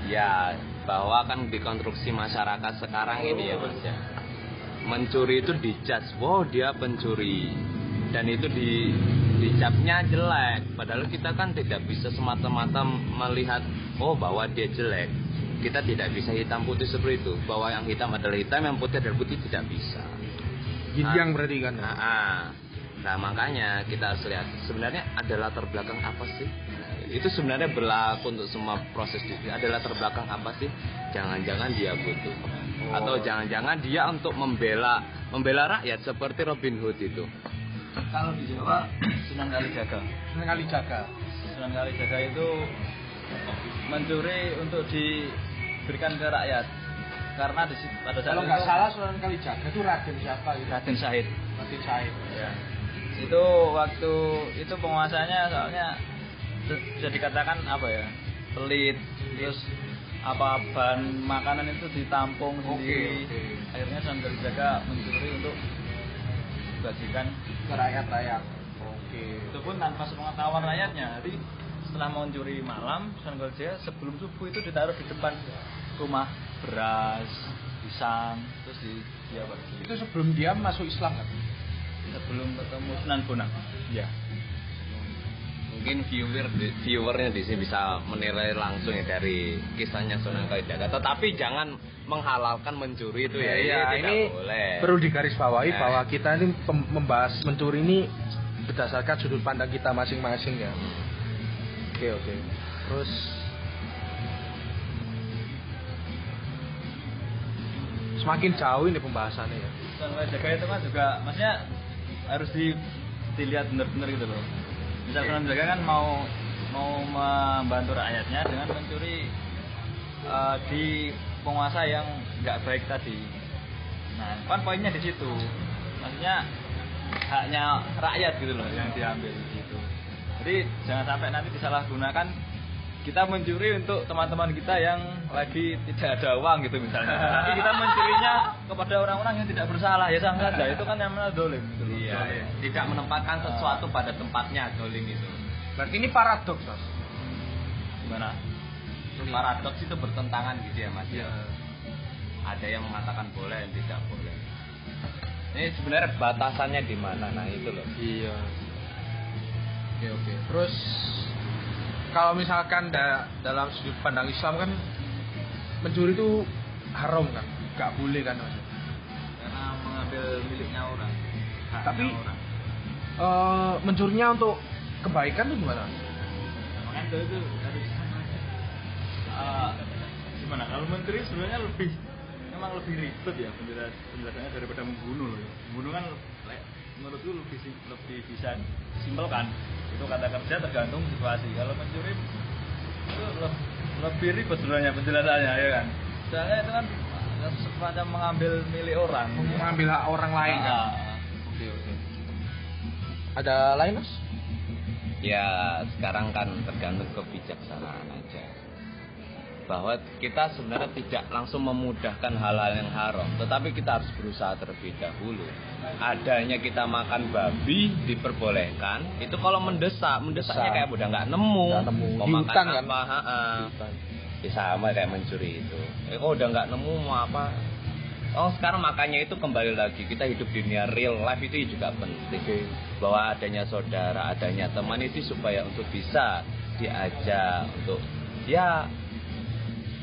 Ya, bahwa kan di konstruksi masyarakat sekarang ini ya bos ya. Mencuri itu dijudge, wow dia pencuri. Dan itu di dicapnya jelek. Padahal kita kan tidak bisa semata-mata melihat, oh bahwa dia jelek. Kita tidak bisa hitam putih seperti itu. Bahwa yang hitam adalah hitam, yang putih adalah putih tidak bisa. Yin yang berarti kan. Nah, ah. Nah makanya kita harus lihat sebenarnya ada latar belakang apa sih? Itu sebenarnya berlaku untuk semua proses itu. Ada latar belakang apa sih? Jangan-jangan dia butuh atau jangan-jangan dia untuk membela membela rakyat seperti Robin Hood itu. kalau di Jawa Sunan Kalijaga Senang kali jaga. Sunan Kalijaga itu mencuri untuk diberikan ke rakyat karena di situ- pada saat Kalau nggak salah Sunan kali jaga itu Raden siapa gitu? Raden Syahid Raden Syahid. ya. Itu waktu itu penguasanya soalnya bisa dikatakan apa ya pelit terus apa bahan makanan itu ditampung Oke, sendiri oke. akhirnya Sunan Kalijaga mencuri untuk dibagikan Ke rakyat-rakyat. Oke. itu pun tanpa sepengetahuan rakyatnya jadi setelah mencuri malam Kalijaga sebelum subuh itu ditaruh di depan rumah beras pisang terus di dia bagi Itu sebelum dia masuk Islam kan? Sebelum ketemu Sunan Bonang ya Mungkin viewer viewernya di sini bisa menilai langsung ya dari kisahnya Sunan Kalijaga. Tetapi jangan menghalalkan mencuri itu ya. Iya, tidak ini boleh. perlu digarisbawahi Nah. bahwa kita ini membahas mencuri ini berdasarkan sudut pandang kita masing-masing ya. Oke oke. Terus semakin jauh ini pembahasannya ya. Sunan Kalijaga itu kan juga maksudnya harus di, dilihat benar-benar gitu loh. Misal Sunan Kalijaga kan mau mau membantu rakyatnya dengan mencuri eh, di penguasa yang nggak baik tadi. Nah kan poinnya di situ. Maksudnya haknya rakyat gitu loh yang diambil di situ. Jadi jangan sampai nanti disalahgunakan kita mencuri untuk teman-teman kita yang lagi tidak ada uang gitu misalnya. Tapi kita mencurinya kepada orang-orang yang tidak bersalah ya sama saja. Itu kan yang namanya dolim. Gitu. Iya, Dolim. tidak menempatkan sesuatu pada tempatnya dolim itu. Berarti ini paradoks, Mas. Gimana? Paradoks itu bertentangan gitu ya Mas. Iya. ya. Ada yang mengatakan boleh, yang tidak boleh. Ini sebenarnya batasannya di mana? Nah itu loh. Iya. Oke oke. Terus kalau misalkan da- dalam sudut pandang Islam kan mencuri itu haram kan, nggak boleh kan mas. Karena mengambil miliknya orang. haknya Tapi orang. Eh, mencurinya untuk kebaikan itu gimana? Makanya itu, itu harus Eh, gimana kalau menteri sebenarnya lebih memang lebih ribet ya penjelas penjelasannya daripada membunuh loh. Membunuh kan menurutku lebih lebih bisa simpel kan. Itu kata kerja tergantung situasi. Kalau mencuri itu le- lebih ribet sebenarnya penjelasannya ya kan. Soalnya itu kan semacam mengambil milik orang. Mengambil hak orang lain kan? Ah. Oke oke. Ada lain mas? Ya sekarang kan tergantung kebijaksanaan aja. Bahwa kita sebenarnya tidak langsung memudahkan hal-hal yang haram, tetapi kita harus berusaha terlebih dahulu. Adanya kita makan babi diperbolehkan, itu kalau mendesak, mendesaknya Desak. kayak udah nggak nemu, Nggak nemu. mau Di makan hutan kan? apa. Ya sama kayak mencuri itu. Eh kok udah nggak nemu mau apa? Oh sekarang makanya itu kembali lagi kita hidup di dunia real life itu juga penting bahwa adanya saudara, adanya teman itu supaya untuk bisa diajak untuk ya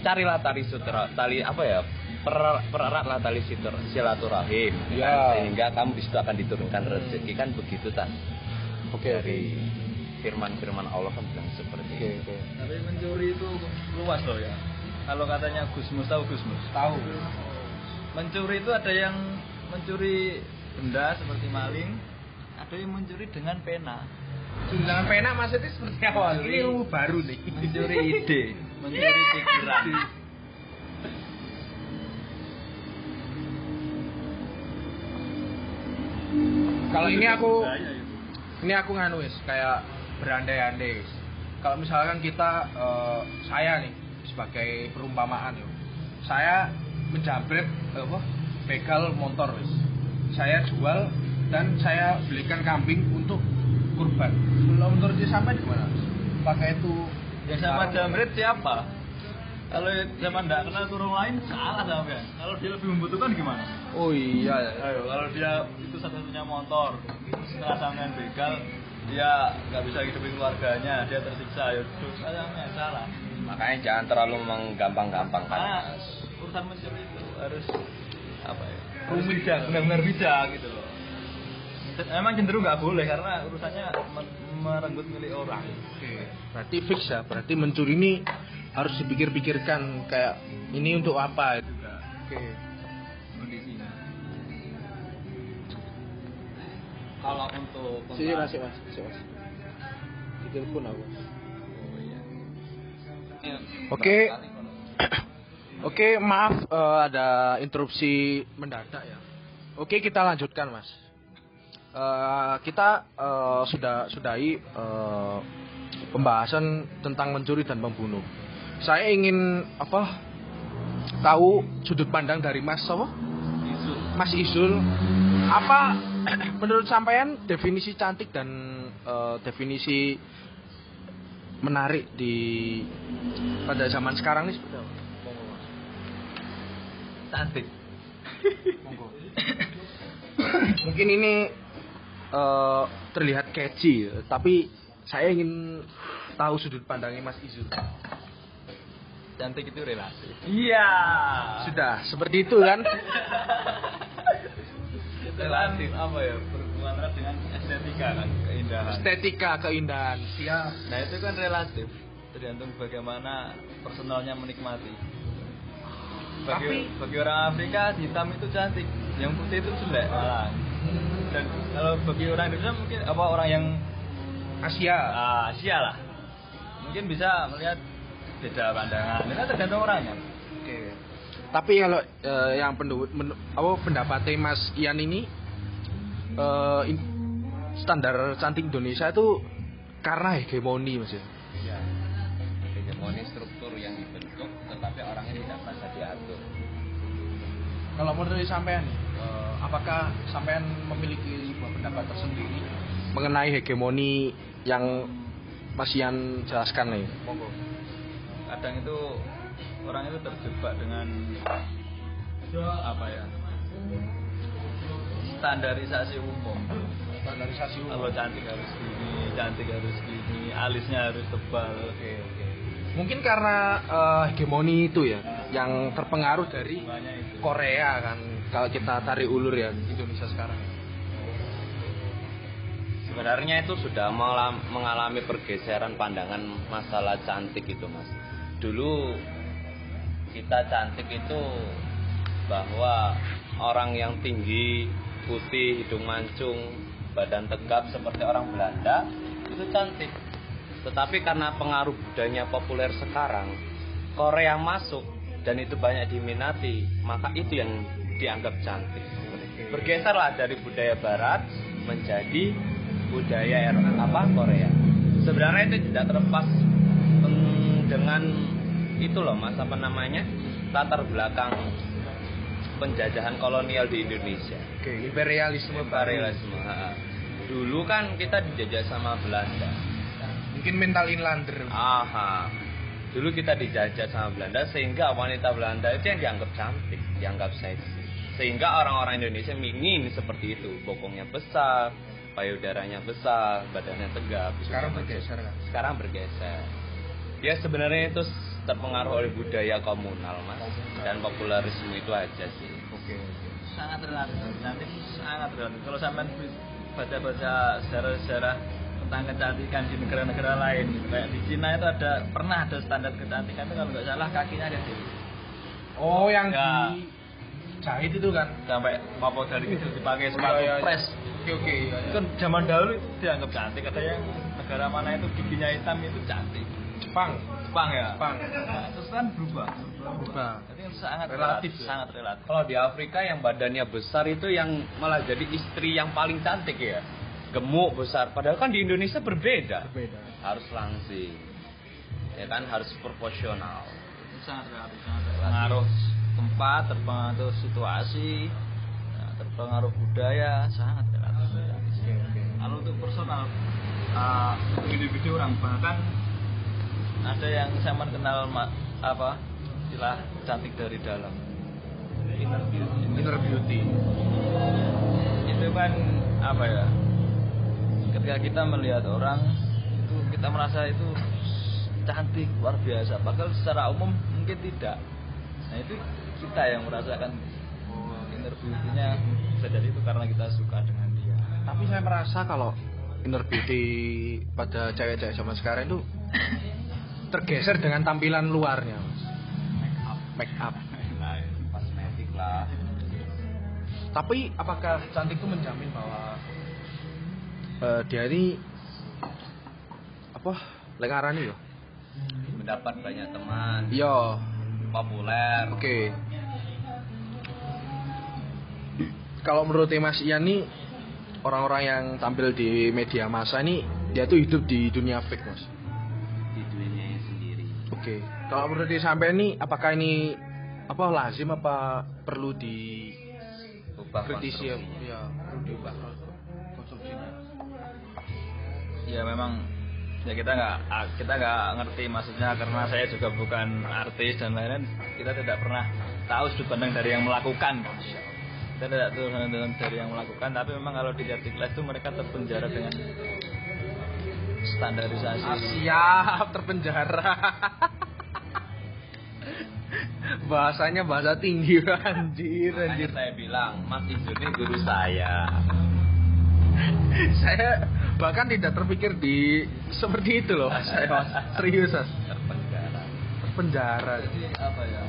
carilah tali sutra, tali apa ya per- pereratlah tali silaturahim Ya. kan? sehingga kamu di situ akan diturunkan rezeki kan begitu tan Oke oke. dari firman-firman Allah kan bilang seperti Oke itu. oke. Tapi mencuri itu luas loh ya. Kalau katanya Gusmus tahu Gusmus. Tahu. Mencuri itu ada yang mencuri benda seperti maling, ada yang mencuri dengan pena. Dengan pena maksudnya seperti apa? Ini baru nih. Mencuri ide, mencuri pikiran. Kalau ini aku ini aku nganu wis kayak berandai-andai. wis. Kalau misalkan kita eh, saya nih sebagai perumpamaan yo. Saya menjabret eh, apa? begal motor wis. Saya jual dan saya belikan kambing untuk kurban. Kalau menurut sampai di mana? Mas? Pakai itu Yang sama jamret siapa? Kalau sama nggak kenal turun lain salah sama Kalau dia lebih membutuhkan gimana? Oh iya. Ayo, kalau dia itu satu-satunya motor, setelah sampean begal, dia nggak bisa hidupin keluarganya, dia tersiksa, ya sampean salah. Makanya jangan terlalu menggampang-gampangkan. Karena urusan mencuri itu harus apa ya? Harus bijak, benar-benar bijak gitu loh. Emang cenderung nggak boleh karena urusannya merenggut milik orang. Berarti fix ya. Berarti mencuri ini harus dipikir-pikirkan kayak ini untuk apa itu. Oke. Kondisinya. Kalau untuk Sini mas, mas, sini mas. Ditelepon aku. Oh iya. Oke. Oke, maaf eh, ada interupsi mendadak ya. Oke, kita lanjutkan mas. Eh, kita eh, sudah sudahi eh, pembahasan tentang mencuri dan membunuh. Saya ingin apa? Tahu sudut pandang dari Mas apa? Mas Isul, apa menurut sampean definisi cantik dan eh, definisi menarik di pada zaman sekarang ini seperti apa? Cantik. Mungkin ini eh, terlihat catchy, tapi saya ingin tahu sudut pandangnya Mas Izul. Cantik itu relatif. Iya. Sudah, seperti itu kan? Kan apa ya berhubungan erat dengan estetika kan keindahan. Estetika, keindahan. Siap. Nah itu kan relatif tergantung bagaimana personalnya menikmati. Bagi, Tapi- bagi orang Afrika hitam itu cantik, yang putih itu jelek malah. Dan kalau bagi orang Indonesia mungkin apa orang yang Asia. ah, Asia lah, mungkin bisa melihat beda pandangan. Itu kan tergantung orangnya. Oke. Tapi kalau eh, yang pendu- men- apa pendapatnya Mas Ian ini eh, in- standar cantik Indonesia itu karena hegemoni Mas ya. Iya. hegemoni struktur yang dibentuk tetapi orangnya tidak merasa diatur Kalau menurut sampean, eh, apakah sampean memiliki sebuah pendapat tersendiri mengenai hegemoni yang Mas Ian jelaskan nih? Monggo. kadang itu orang itu terjebak dengan apa ya standarisasi umum Standarisasi kalau cantik harus gini cantik harus gini alisnya harus tebal Oke, oke. Mungkin karena eh, hegemoni itu ya, yang terpengaruh dari Korea kan. Kalau kita tarik ulur ya Indonesia sekarang. Sebenarnya itu sudah mengalam- mengalami pergeseran pandangan masalah cantik itu mas. Dulu kita cantik itu bahwa orang yang tinggi putih hidung mancung badan tegap seperti orang Belanda itu cantik. Tetapi karena pengaruh budaya populer sekarang Korea masuk dan itu banyak diminati maka itu yang dianggap cantik. Bergeserlah dari budaya barat menjadi budaya apa Korea. Sebenarnya itu tidak terlepas dengan itu loh mas apa namanya latar belakang penjajahan kolonial di Indonesia. Oke, imperialisme imperialisme ha. dulu kan kita dijajah sama Belanda. Mungkin mental inlander. aha. Dulu kita dijajah sama Belanda sehingga wanita Belanda itu yang dianggap cantik dianggap seksi. Sehingga orang-orang Indonesia ingin seperti itu bokongnya besar payudaranya besar badannya tegap Sekarang bergeser kan. sekarang bergeser ya sebenarnya itu terpengaruh oleh budaya komunal mas dan popularisme itu aja sih Oke, oke. sangat relatif itu sangat relatif kalau sampai baca-baca sejarah-sejarah tentang kecantikan di negara-negara lain kayak di Cina itu ada pernah ada standar kecantikan itu kalau nggak salah kakinya ada di Oh, yang Ya. di jahit itu kan. sampai apa dari kecil dipakai Oh, sepatu iya, iya. press Oke, oke. iya, iya. kan zaman dahulu itu dianggap cantik ada yang negara mana itu giginya hitam itu cantik Jepang. Jepang ya Jepang. Nah, terus kan berubah Berubah. jadi sangat Relatif relatif, ya? sangat relatif Kalau di Afrika yang badannya besar itu yang malah jadi istri yang paling cantik ya. Gemuk besar. Padahal kan di Indonesia berbeda. Berbeda. Harus langsing. Ya kan harus proporsional. sangat relatif sangat terpengaruh tempat terpengaruh situasi nah, terpengaruh budaya sangat relatif Oke, oke. kalau untuk personal uh, individu orang bahkan ada yang saya kenal apa istilah cantik dari dalam. Inner beauty. Inner beauty. itu kan apa ya ketika kita melihat orang itu kita merasa itu cantik luar biasa. Padahal secara umum mungkin tidak. Nah itu kita yang merasakan inner beauty-nya bisa jadi itu karena kita suka dengan dia Tapi saya merasa kalau inner beauty pada cewek-cewek zaman sekarang itu tergeser dengan tampilan luarnya, Mas. Make up. Nah, kosmetik lah. Tapi apakah cantik itu menjamin bahwa eh, dia ini apa? Lengaran ya? Mendapat banyak teman, Iya. populer. Oke. Kalau menurut Mas Ian nih orang-orang yang tampil di media massa ini dia tuh hidup di dunia fake, Mas. di dunianya sendiri. Oke. Kalau menurut sampai ini apakah ini apa lazim apa perlu di Ubah kritisi ya? Ya, perlu diubah konstruksinya. ya memang ya kita nggak ah, kita nggak ngerti maksudnya karena saya juga bukan artis dan lain-lain kita tidak pernah tahu sudut pandang dari yang melakukan kita tidak tahu sudut pandang dari yang melakukan tapi memang kalau dilihat di kelas itu mereka terpenjara dengan standarisasi Ah, siap terpenjara. Bahasanya bahasa tinggi anjir Makanya anjir. saya bilang, Mas ini guru saya. saya bahkan tidak terpikir di seperti itu loh saya mas serius mas Terpenjara. terpenjara jadi apa ya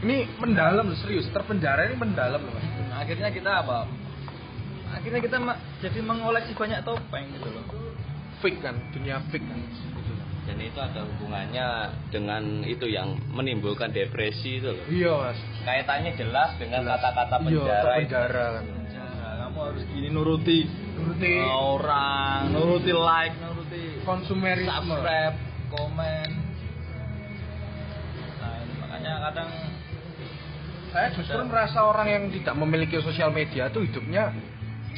ini mendalam serius terpenjara ini mendalam loh mas akhirnya kita apa? Akhirnya kita jadi mengoleksi banyak topeng gitu loh. Fake kan dunia fake kan. Dan itu ada hubungannya dengan itu yang menimbulkan depresi itu loh. iya mas. Kaitannya jelas dengan kata-kata iya penjara. itu. penjara kan. Nah, kamu harus gini nuruti. Nuruti. Orang nuruti like nuruti konsumerisme. subscribe komen. Ya kadang Saya justru merasa orang yang tidak memiliki sosial media tuh hidupnya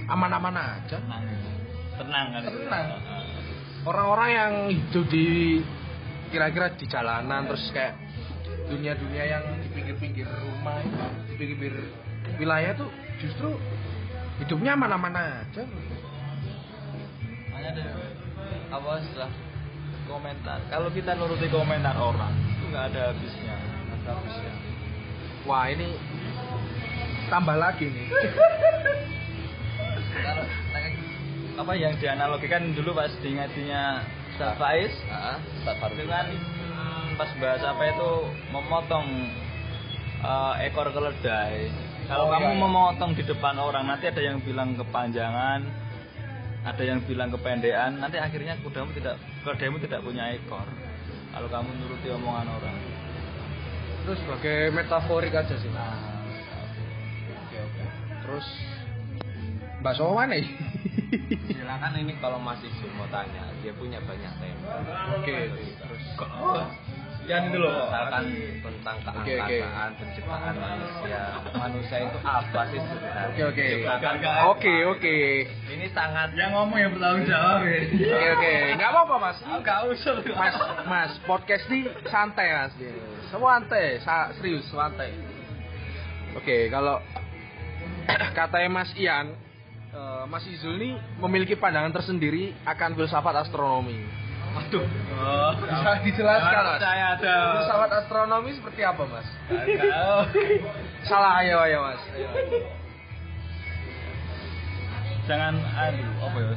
aman-aman aja. tenang kan itu. Tenang. Orang-orang yang hidup di kira-kira di jalanan terus kayak dunia-dunia yang di pinggir-pinggir rumah, di pinggir-pinggir wilayah tuh justru hidupnya aman-aman aja. Makanya deh apa setelah komentar kalau kita nuruti komentar orang itu nggak ada habisnya nggak ada habisnya Wah ini tambah lagi nih. kalau apa yang dianalogikan dulu pas diingatinya Ustaz Faiz? Ah, Ustaz Faruk. itu kan pas bahas apa itu memotong eh, ekor keledai. Kalau Oh, kamu iya, memotong di depan orang nanti ada yang bilang kepanjangan ada yang bilang kependekan nanti akhirnya kudamu tidak keledaimu tidak punya ekor. Kalau kamu nuruti omongan orang Terus sebagai metaforik aja sih. nah Oke oke. Terus bakso mana nih? Silakan ini kalau masih mau tanya, dia punya banyak tema. Oke. Terus yang itu loh Misalkan tentang Oke, oke. keangkataan penciptaan manusia. Manusia itu apa sih sebenarnya? Oke oke. Oke oke. Ini sangat yang ngomong yang bertanggung jawab ya Oke oke. Nggak apa-apa mas. Gak usah Mas mas podcast ini santai mas. Santai, sa serius santai. Oke kalau katanya Mas Ian, eh, Mas Izul ini memiliki pandangan tersendiri akan filsafat astronomi. Waduh. Oh, Bisa dijelaskan mas? Saya ada. Filsafat astronomi seperti apa mas? Oh. Salah ayo ayo mas. Ayo. Jangan anu apa ya?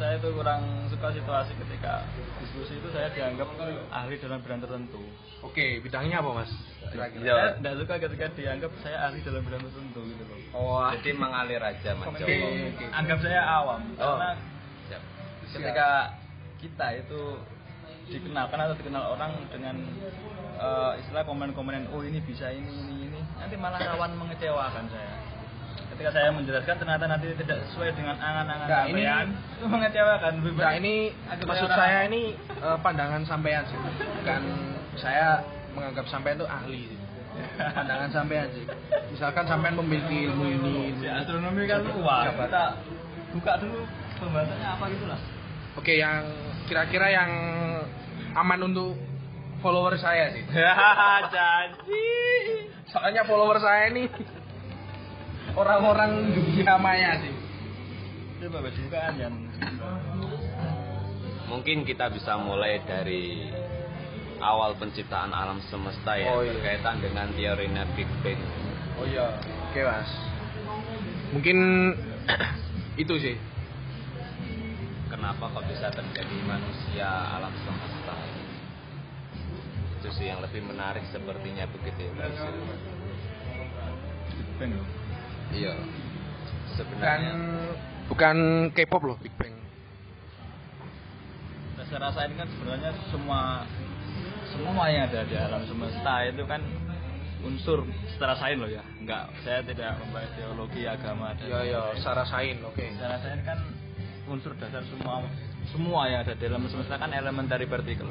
Saya itu kurang suka situasi ketika diskusi itu saya dianggap ahli dalam bidang tertentu. Oke bidangnya apa mas? Iya. Saya tidak suka ketika dianggap saya ahli dalam bidang tertentu gitu loh. Oh, jadi mengalir aja Mas Oke. Oke. Anggap saya awam Oh. karena Siap. ketika kita itu dikenalkan atau dikenal orang dengan eh, istilah komen-komenan oh ini bisa ini ini ini nanti malah rawan mengecewakan saya ketika saya menjelaskan ternyata nanti tidak sesuai dengan angan-angan Nah, ini- sampean mengecewakan Nah ini maksud orang- saya ini eh, pandangan sampean sih, bukan saya menganggap sampean itu ahli. sih. Pandangan sampean sih. Misalkan sampean memiliki ilmu ini, astronomi kan wah Jabatan. kita buka dulu pembahasannya apa gitu lah Oke, yang kira-kira yang aman untuk follower saya sih. janji Soalnya follower saya ini orang-orang dunia maya sih. coba bukaan yang Mungkin kita bisa mulai dari awal penciptaan alam semesta ya Oh, iya. berkaitan dengan teorinya Big Bang. Oh iya. Oke mas. Mungkin itu sih. Kenapa kok bisa terjadi manusia alam semesta? Itu sih yang lebih menarik sepertinya begitu ya. Iya. Bukan Sebenarnya bukan K-pop loh Big Bang. saya rasain kan sebenarnya semua semua yang ada di alam semesta itu kan unsur secara sains loh ya enggak saya tidak membahas teologi agama dan Iya iya, lain-lain. secara sain, oke. secara sains kan unsur dasar semua semua yang ada di alam semesta kan elementary particle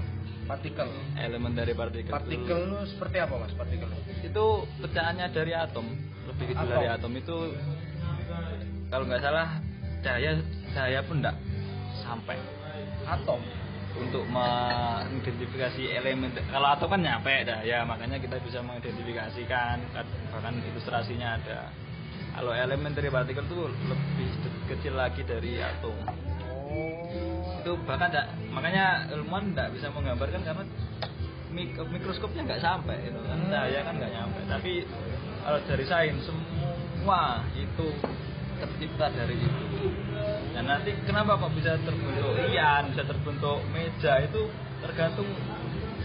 Partikel. elementary particle Partikel itu seperti apa mas partikel? itu pecahannya dari atom lebih kecil Atom. dari atom itu kalau nggak salah cahaya cahaya pun enggak sampai Atom. untuk mengidentifikasi elemen kalau atom kan nyampe dah ya makanya kita bisa mengidentifikasikan bahkan ilustrasinya ada kalau elementary particle itu lebih kecil lagi dari atom Oh. itu bahkan nggak- makanya ilmuwan tidak bisa menggambarkan karena mik- mikroskopnya nggak sampai itu kan Hmm. cahaya kan nggak nyampe tapi kalau dari sains semua itu tercipta dari itu dan nanti kenapa kok bisa terbentuk ian bisa terbentuk meja itu tergantung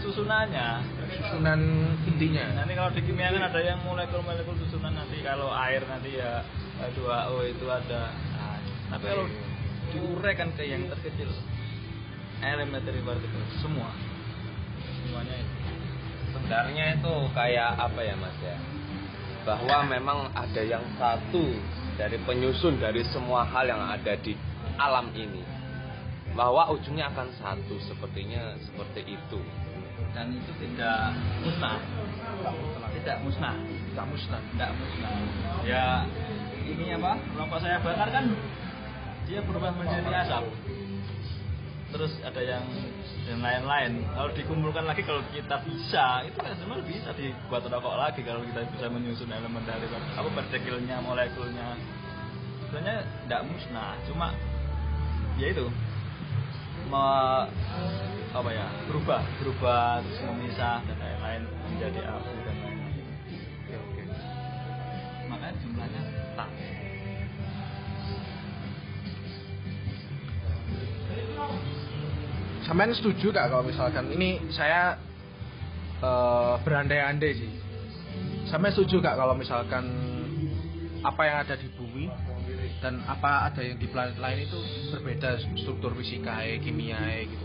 susunannya Susunan intinya. nanti kalau di kimia kan ada yang molekul-molekul susunan nanti kalau air nanti ya H2O itu ada nah, tapi kalau diuraikan ke yang terkecil elementary particle semua semuanya itu sebenarnya itu kayak apa ya Mas ya? Bahwa memang ada yang satu dari penyusun dari semua hal yang ada di alam ini. Bahwa ujungnya akan satu sepertinya seperti itu. Dan itu tidak musnah. Tidak musnah. Tak musnah. Tidak musnah. Ya ini apa? Rokok saya bakar kan dia berubah menjadi asap. Terus ada yang dan lain-lain. Kalau dikumpulkan lagi kalau kita bisa itu kan sebenarnya bisa dibuat rokok lagi kalau kita bisa menyusun elemen dari apa partikelnya molekulnya. Sebenarnya tidak musnah cuma ya itu. Me, apa ya berubah berubah terus memisah dan lain-lain menjadi abu dan lain-lain oke oke makanya jumlahnya tak Sampean setuju gak kalau misalkan ini saya eh, berandai-andai sih. Sampean setuju gak kalau misalkan apa yang ada di bumi dan apa ada yang di planet lain itu berbeda struktur fisika, kimia gitu.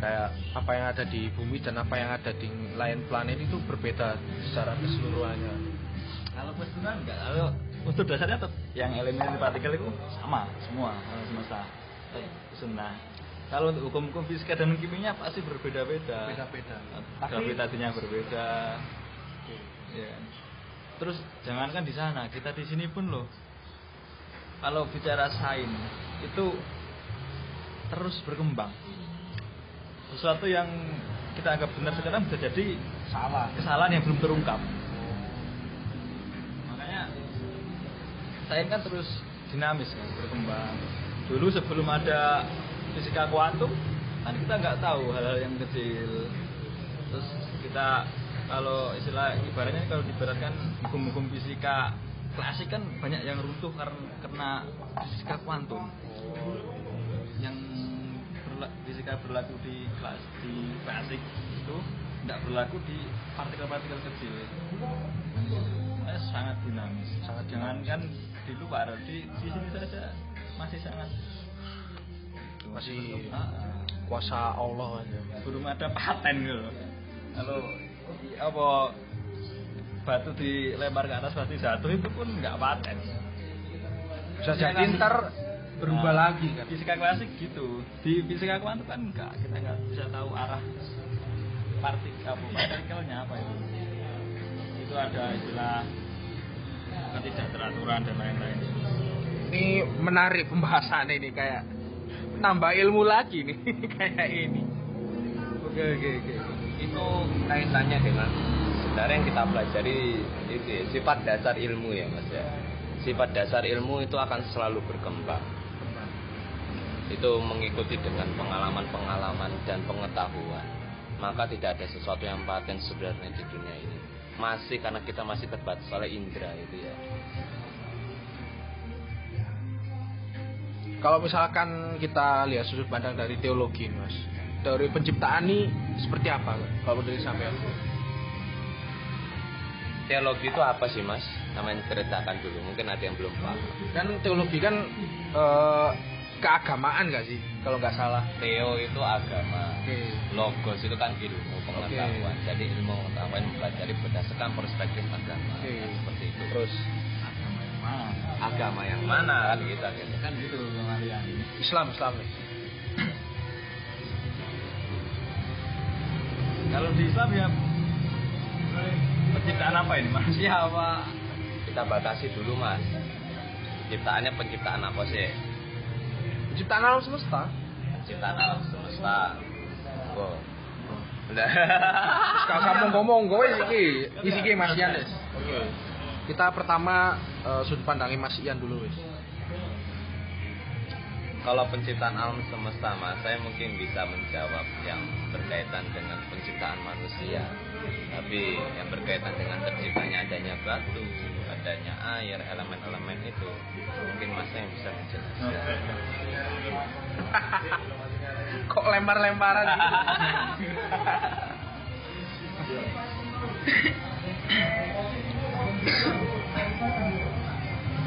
Kayak apa yang ada di bumi dan apa yang ada di lain planet itu berbeda secara keseluruhannya. kalau kebetulan enggak kalau unsur dasarnya tetap yang elemen partikel itu sama semua alam semesta sunnah kalau untuk hukum-hukum fisika dan kimia pasti berbeda-beda Beda-beda. gravitasinya berbeda ya. terus jangankan di sana kita di sini pun loh kalau bicara sains itu terus berkembang sesuatu yang kita anggap benar sekarang bisa jadi Salah. kesalahan yang belum terungkap. Makanya sains kan terus dinamis kan berkembang. Dulu sebelum ada fisika kuantum kan kita nggak tahu hal-hal yang kecil. Terus kita kalau istilah ibaratnya kalau diberatkan hukum-hukum fisika klasik kan banyak yang runtuh karena fisika kuantum. Berla- fisika berlaku di kelas di klasik itu tidak berlaku di partikel-partikel kecil Eh, sangat dinamis Sangat jangankan di luar di di sini saja masih sangat Masih Ah, kuasa Allah aja. belum ada paten gitu kalau apa batu dilempar ke atas pasti jatuh itu pun nggak paten Bisa jadi kan? ntar berubah Nah, lagi kan. fisika klasik gitu di fisika kuantum kan enggak kita nggak bisa tahu arah partikel apa partikelnya apa itu itu ada istilah ketidakteraturan dan lain-lain Ini menarik pembahasan ini kayak nambah ilmu lagi nih kayak ini. Oke oke oke. itu kaitannya dengan sebenarnya yang kita pelajari itu ya, sifat dasar ilmu ya mas ya sifat dasar ilmu itu akan selalu berkembang itu mengikuti dengan pengalaman-pengalaman dan pengetahuan. Maka tidak ada sesuatu yang paten sebenarnya di dunia ini. Masih karena kita masih terbatas oleh indera itu ya. Kalau misalkan kita lihat sudut pandang dari teologi, mas, teori penciptaan ini seperti apa? Kalau dari sampean? teologi itu apa sih mas? Namanya ceritakan dulu mungkin ada yang belum paham. Kan teologi kan eh, keagamaan gak sih? Kalau nggak salah. Theo itu agama Oke. logos itu kan ilmu pengetahuan Oke. jadi ilmu pengetahuan mempelajari berdasarkan perspektif agama Oke. Nah, seperti itu Terus agama yang mana agama yang mana kan gitu akhirnya kan gitu kalian Islam Islam. ya? kalau di Islam ya penciptaan apa ini manusia apa kita batasi dulu mas penciptaannya penciptaan apa sih Penciptaan alam semesta. penciptaan alam semesta oh udah Kalau kamu ngomong gue iki, iki Mas Ian. Kita pertama eh, sudut pandangnya Mas Ian dulu wis. Kalau penciptaan alam semesta mas, saya mungkin bisa menjawab yang berkaitan dengan penciptaan manusia. Tapi yang berkaitan dengan terciptanya adanya batu, adanya air, elemen-elemen itu, mungkin mas yang bisa menjelaskan. Kok lempar-lemparan gitu?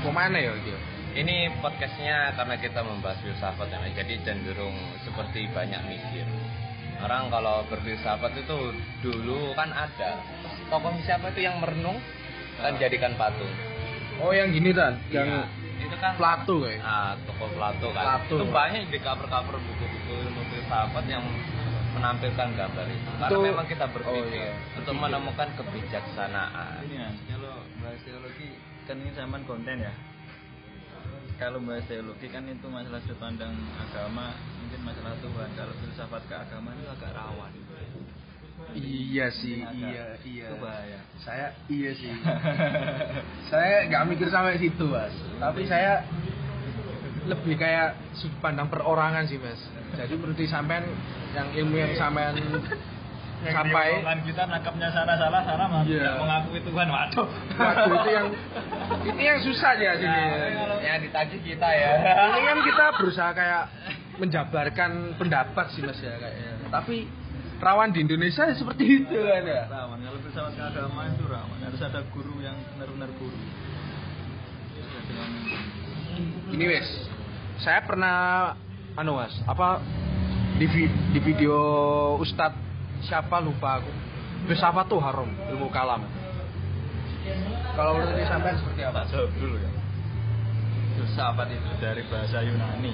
Ke mana ya gitu? Ini podcastnya karena kita membahas filsafat ya, jadi cenderung seperti banyak mikir. Orang kalau berfilsafat itu dulu kan ada tokoh siapa itu yang merenung kan jadikan patung. Oh yang gini kan, yang itu kan Plato kayak. ah tokoh Plato kan. Plato. itu banyak di cover-cover buku-buku ilmu filsafat yang menampilkan gambar itu. Karena Itu- memang kita berpikir oh, iya. untuk menemukan kebijaksanaan. Ini ya kalau bahas teologi kan ini zaman konten ya. Kalau bahas teologi kan itu masalah sudut pandang agama mungkin masalah Tuhan. Kalau filsafat keagamaan itu agak rawan Iya sih, iya, iya. itu bahaya Saya iya sih. saya nggak mikir sampai situ, Mas. Tapi saya lebih kayak sudut pandang perorangan sih, Mas. Jadi menurut sampean yang ilmu yang sampean sampai Yang di kita nangkapnya salah salah salah Iya. tidak mengakui Tuhan waduh Waduh, itu yang itu yang susah ya sini. yang ditagih kita ya Ini kan kita berusaha kayak menjabarkan pendapat sih Mas ya kayaknya. Tapi rawan di Indonesia ya seperti itu kan ya. rawan. Kalau filsafat keagamaan itu rawan. Harus ada guru yang benar-benar guru. Ini wes, saya pernah anu mas, apa di, di video Ustadz siapa lupa aku, filsafat tuh haram ilmu kalam. Kalau menurut sampean seperti apa? tak jawab dulu ya. Filsafat itu dari bahasa Yunani.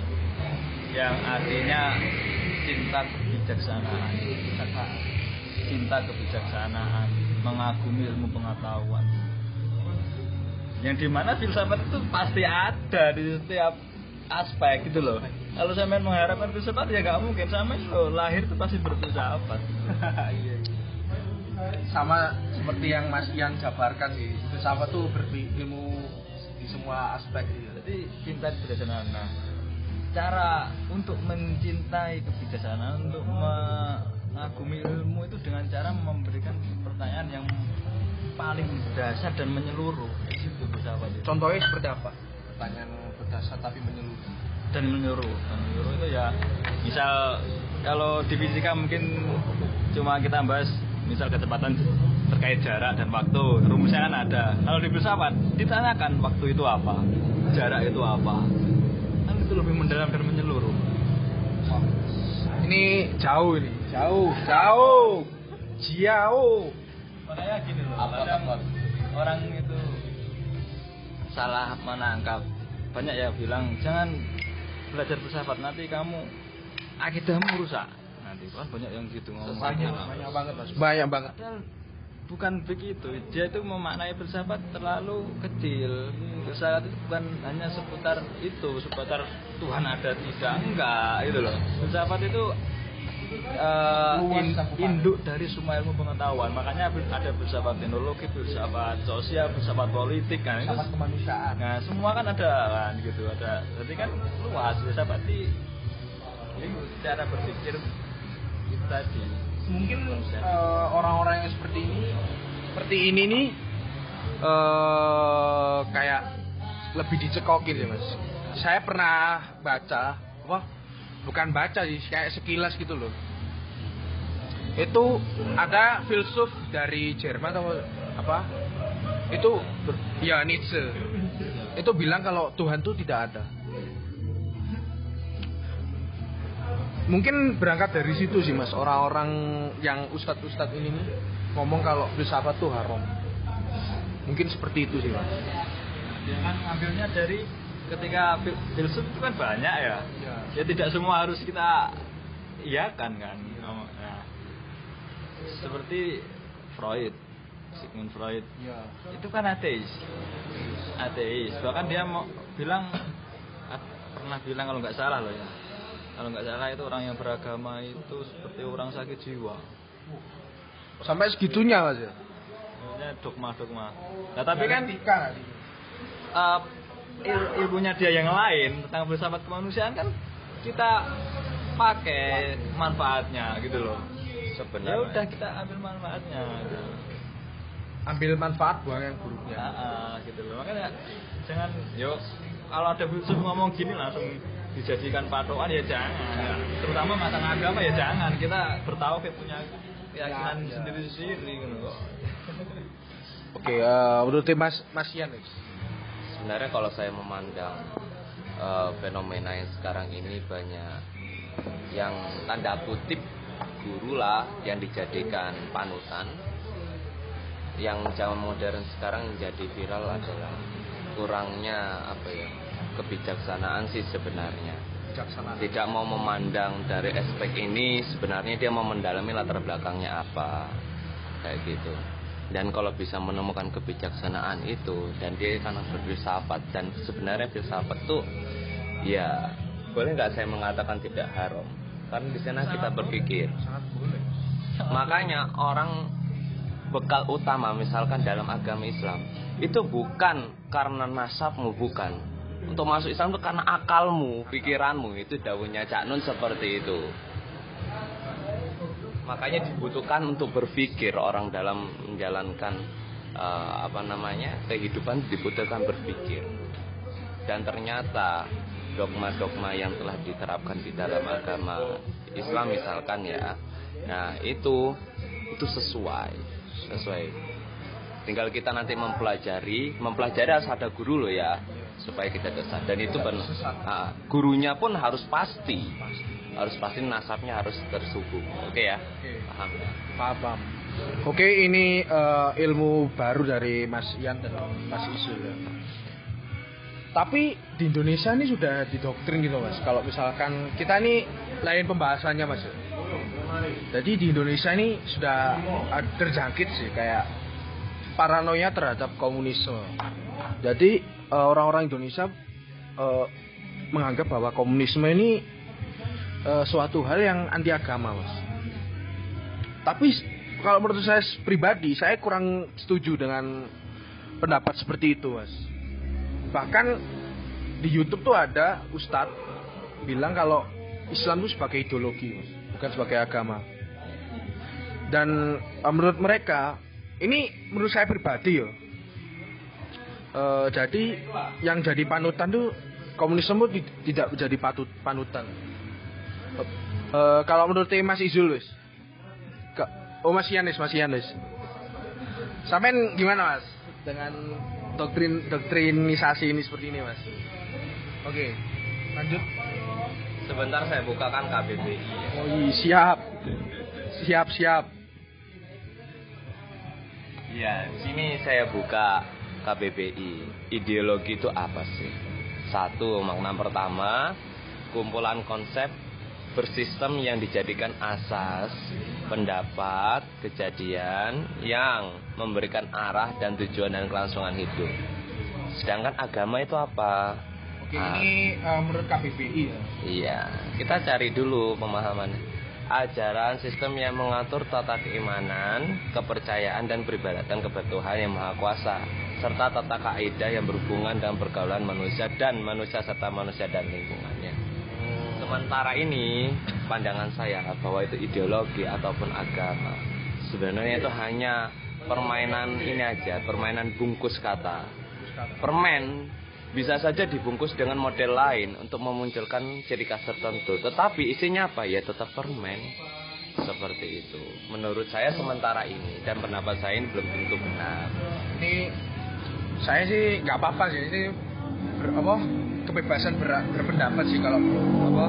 Yang artinya cinta kebijaksanaan cinta kebijaksanaan mengagumi ilmu pengetahuan yang di mana filsafat itu pasti ada di setiap aspek gitu loh kalau sampean mengharapkan filsafat ya nggak mungkin sampean lo lahir itu pasti berfilsafat Iya. Sama seperti yang Mas Ian jabarkan sih, filsafat tuh berilmu di semua aspek gitu. Jadi cinta kebijaksanaan. Nah, cara untuk mencintai kebijaksanaan, untuk mengagumi ilmu itu dengan cara memberikan pertanyaan yang paling dasar dan menyeluruh. Itu filsafat itu. Contohnya seperti apa? Pertanyaan berdasar tapi menyeluruh. Dan menyeluruh. Dan menyeluruh itu ya, misal kalau di fisika mungkin cuma kita bahas misal kecepatan terkait jarak dan waktu rumusnya kan ada kalau di filsafat ditanyakan waktu itu apa jarak itu apa kan itu lebih mendalam dan menyeluruh Ini jauh ini, jauh, jauh, jauh. makanya gini loh Apa, kadang apa? orang itu salah menangkap banyak ya bilang jangan belajar filsafat nanti kamu akidahmu rusak nanti kan banyak yang gitu ngomong Banyak, banyak banget mas. Banyak banget. Padahal bukan begitu. Dia itu memaknai filsafat terlalu kecil. Filsafat itu bukan hanya seputar itu, seputar Tuhan ada tidak enggak itu loh. Filsafat itu Luas in- induk dari semua ilmu pengetahuan. Makanya ada filsafat teknologi, filsafat sosial, filsafat politik kan itu. Sama kemanusiaan. Nah, semua kan ada kan gitu, ada. Jadi kan luas filsafat di cara berpikir itu tadi. Mungkin eh, orang-orang yang seperti ini seperti ini nih eh kayak lebih dicekokin ya mas. Saya pernah baca wah bukan baca sih kayak sekilas gitu loh. Itu ada filsuf dari Jerman atau apa? Itu ya Nietzsche. Itu bilang kalau Tuhan tuh tidak ada mungkin berangkat dari situ sih mas. Orang-orang yang ustadz-ustadz ini nih ngomong kalau filsafat tuh haram. Mungkin seperti itu sih mas. Dia kan ngambilnya dari ketika fil- filsuf itu kan banyak ya. Ya tidak semua harus kita iakan kan. Nah, seperti Freud Sigmund Freud. Ya itu kan ateis. Ateis. Bahkan dia mau bilang pernah bilang kalau nggak salah loh ya kalau nggak salah itu orang yang beragama itu seperti orang sakit jiwa. Sampai segitunya mas ya? Maksudnya dogma-dogma. Nah tapi kan uh, il- ilmunya dia yang lain tentang filsafat kemanusiaan kan kita pakai manfaatnya gitu loh. Ya sebenarnya. udah kita ambil manfaatnya. Gitu. ambil manfaat buang yang buruknya. Ah, ah, gitu loh. Makanya jangan yo kalau ada filsuf ngomong gini langsung dijadikan patokan ya jangan terutama masalah agama ya jangan kita bertauhid punya keyakinan Ya, ya. sendiri-sendiri gitu loh. oke eh, menurut mas mas Ian nih. sebenarnya kalau saya memandang eh, fenomena yang sekarang ini banyak yang tanda kutip guru lah yang dijadikan panutan yang zaman modern sekarang menjadi viral adalah kurangnya apa ya kebijaksanaan sih sebenarnya. Tidak mau memandang dari aspek ini sebenarnya dia mau mendalami latar belakangnya apa. Kayak gitu. Dan kalau bisa menemukan kebijaksanaan itu dan dia karena berfilsafat dan sebenarnya filsafat tuh ya boleh nggak saya mengatakan tidak haram? Karena di sana kita berpikir. Sangat boleh. makanya orang bekal utama misalkan dalam agama Islam itu bukan karena nasabmu bukan untuk masuk Islam itu karena akalmu pikiranmu itu daunnya Cak Nun seperti itu. Makanya dibutuhkan untuk berpikir orang dalam menjalankan eh, apa namanya kehidupan dibutuhkan berpikir. Dan ternyata dogma-dogma yang telah diterapkan di dalam agama Islam misalkan ya nah itu itu sesuai sesuai. Tinggal kita nanti mempelajari mempelajari harus ada guru loh ya supaya kita desat dan itu benar Ah, gurunya pun harus pasti harus pasti nasabnya harus tersubung oke ya paham ya Paham, paham. Oke, ini eh, ilmu baru dari Mas Ian dan Mas Isul. ya. Tapi di Indonesia ini sudah didoktrin gitu mas. Kalau misalkan kita ini lain pembahasannya mas. Jadi di Indonesia ini sudah terjangkit sih kayak paranoia terhadap komunisme. Jadi eh, orang-orang Indonesia eh, menganggap bahwa komunisme ini eh, suatu hal yang anti agama mas. Tapi kalau menurut saya pribadi, saya kurang setuju dengan pendapat seperti itu, mas. Bahkan di YouTube tuh ada ustadz bilang kalau Islam itu sebagai ideologi, mas, bukan sebagai agama. Dan eh, menurut mereka, ini menurut saya pribadi ya. Eh, jadi yang jadi panutan tuh komunisme tuh ti- tidak menjadi patut panutan. Eh, eh, kalau menurut Mas Izul, wis, oh Mas Yanis, Mas Yanis. Sampai gimana Mas dengan doktrin doktrinisasi ini seperti ini Mas? Oke, lanjut. sebentar saya bukakan KBBI Oh iya, siap, siap siap. Ya, sini saya buka KBBI. Ideologi itu apa sih? Satu, makna pertama, kumpulan konsep bersistem yang dijadikan asas, pendapat, kejadian yang memberikan arah dan tujuan dan kelangsungan hidup. Sedangkan agama itu apa? Oke, Ah. ini eh, menurut KBBI ya. Iya, kita cari dulu pemahamannya. Ajaran sistem yang mengatur tata keimanan, kepercayaan dan peribadatan kepada Tuhan yang Maha Kuasa, serta tata kaidah yang berhubungan dengan pergaulan manusia dan manusia serta manusia dan lingkungannya. Sementara ini, pandangan saya bahwa itu ideologi ataupun agama. Sebenarnya itu hanya permainan ini aja, permainan bungkus kata. Permen bisa saja dibungkus dengan model lain untuk memunculkan ciri khas tertentu. Tetapi isinya apa? Ya tetap permen. Seperti itu. Menurut saya sementara ini dan pendapat saya ini belum tentu benar. Ini saya sih nggak apa-apa sih ini ber- apa kebebasan ber- berpendapat sih kalau apa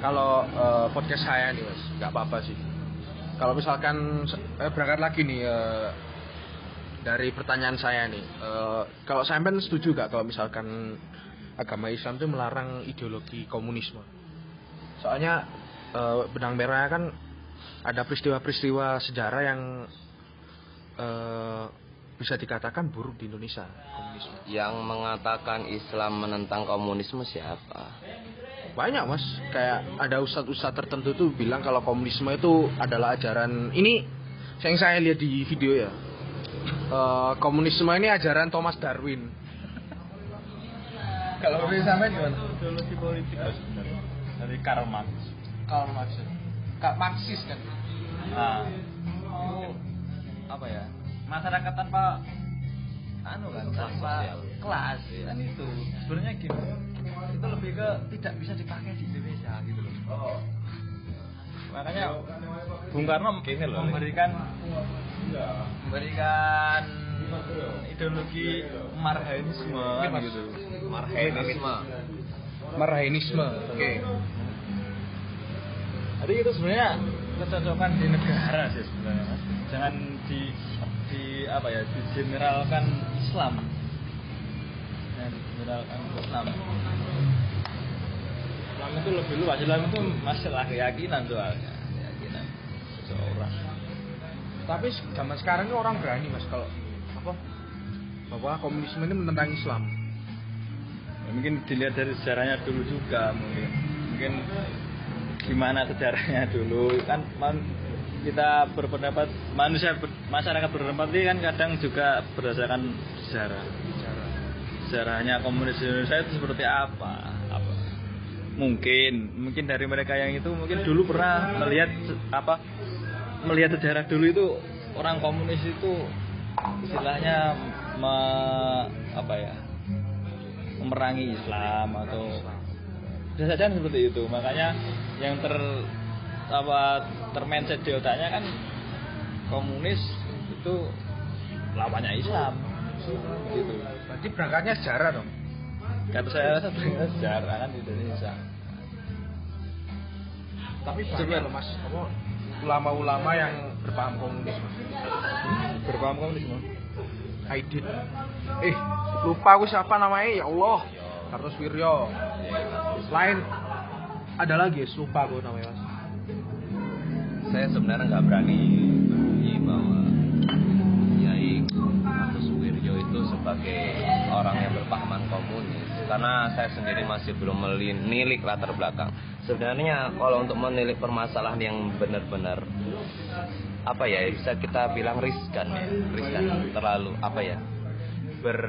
kalau eh, podcast saya nih mas nggak apa-apa sih kalau misalkan eh, berangkat lagi nih eh, dari pertanyaan saya nih eh, kalau sampean setuju gak kalau misalkan agama Islam itu melarang ideologi komunisme? Soalnya eh, benang merah kan ada peristiwa-peristiwa sejarah yang eh, bisa dikatakan buruk di Indonesia komunisme. Yang mengatakan Islam menentang komunisme siapa? banyak mas. Kayak ada ustadz-ustadz tertentu tuh bilang kalau komunisme itu adalah ajaran. Ini yang saya lihat di video ya Eh, komunisme ini ajaran Thomas Darwin. Kalau menurut sama gimana? Ideologi politik. Dari Karl Marx. Karl Marx. Kak Marxis kan? Nah, Oh, apa ya? masyarakat tanpa anu kan tanpa kelas Iya. kan itu. Sebenarnya gini itu lebih ke tidak bisa dipakai di Indonesia gitu loh makanya Bung Karno Gini loh, memberikan memberikan ideologi Mas. gitu. Marxisme. Marxisme oke. Jadi itu sebenarnya kecocokan di negara sih sebenarnya mas. Jangan di di apa ya di generalkan Islam. Di misalkan Islam Islam itu lebih luas. Islam itu masalah keyakinan soalnya keyakinan seseorang. Tapi zaman sekarang ini orang berani mas kalau apa bahwa komunisme ini menentang Islam. Ya, mungkin dilihat dari sejarahnya dulu juga mungkin. Mungkin gimana sejarahnya dulu. Kan man- kita berpendapat manusia ber- masyarakat berpendapat ini kan kadang juga berdasarkan sejarah. Sejarahnya komunis Indonesia itu seperti apa mungkin. Mungkin dari mereka yang itu mungkin dulu pernah melihat apa melihat sejarah dulu itu orang komunis itu istilahnya me- apa ya memerangi Islam atau bisa saja seperti itu. Makanya yang ter apa termindset di otaknya kan komunis itu lawannya Islam. Gitu. Berarti berangkatnya sejarah dong. Kata saya sejarah kan di Indonesia Tapi banyak mas, apa ulama-ulama yang berpaham komunis mas. berpaham komunisme Aidit. Eh, lupa aku siapa namanya ya Allah. Kartus Wiryo. Selain ada lagi, lupa aku namanya mas. saya sebenarnya nggak berani berbunyi bahwa Kiai Wirjo itu sebagai orang yang berpahaman komunis karena saya sendiri masih belum menilik latar belakang. Sebenarnya kalau untuk menilik permasalahan yang benar-benar apa ya bisa kita bilang riskan ya riskan terlalu apa ya ber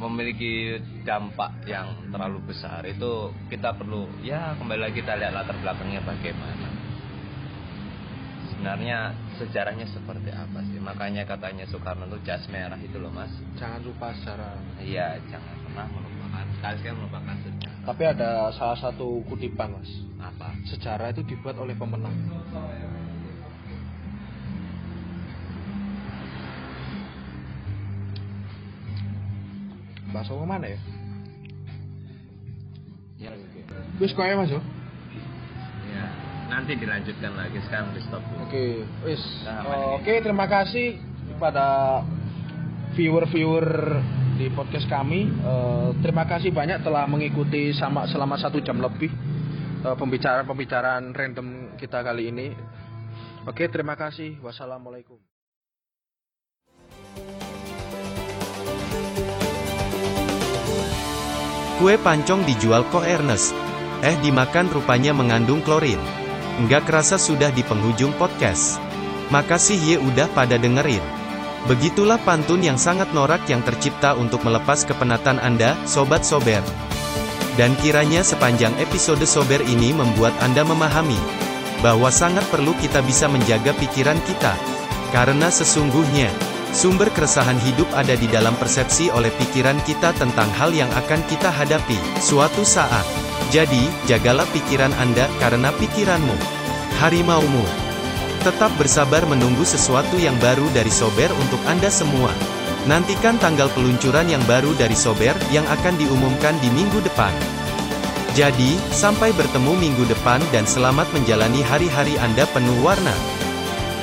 memiliki dampak yang terlalu besar. Itu kita perlu ya kembali lagi kita lihat latar belakangnya bagaimana. Sebenarnya sejarahnya seperti apa sih? Makanya katanya Soekarno itu jas merah itu loh mas. Jangan lupa sejarah. iya jangan pernah melupakan sekali sekali melupakan sejarah Tapi ada salah satu kutipan mas. apa Sejarah itu dibuat oleh pemenang. Bahasa apa mana ya? ya Wis koyo mas yo. ya nanti dilanjutkan lagi sekarang di stop dulu Oke, wis. Nah, Oke, terima kasih kepada viewer-viewer di podcast kami. Eh, terima kasih banyak telah mengikuti sama selama satu jam lebih eh, pembicaraan-pembicaraan random kita kali ini. Oke, terima kasih. Wassalamualaikum. Kue pancong dijual kok Ernest. Eh dimakan rupanya mengandung klorin. Nggak kerasa sudah di penghujung podcast. Makasih ye udah pada dengerin. Begitulah pantun yang sangat norak yang tercipta untuk melepas kepenatan Anda, Sobat Sober. Dan kiranya sepanjang episode Sober ini membuat Anda memahami bahwa sangat perlu kita bisa menjaga pikiran kita. Karena sesungguhnya, sumber keresahan hidup ada di dalam persepsi oleh pikiran kita tentang hal yang akan kita hadapi suatu saat. Jadi, jagalah pikiran Anda karena pikiranmu, harimaumu. Tetap bersabar menunggu sesuatu yang baru dari Sober untuk Anda semua. Nantikan tanggal peluncuran yang baru dari Sober yang akan diumumkan di minggu depan. Jadi, sampai bertemu minggu depan dan selamat menjalani hari-hari Anda penuh warna.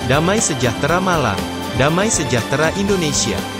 Damai sejahtera Malang, damai sejahtera Indonesia.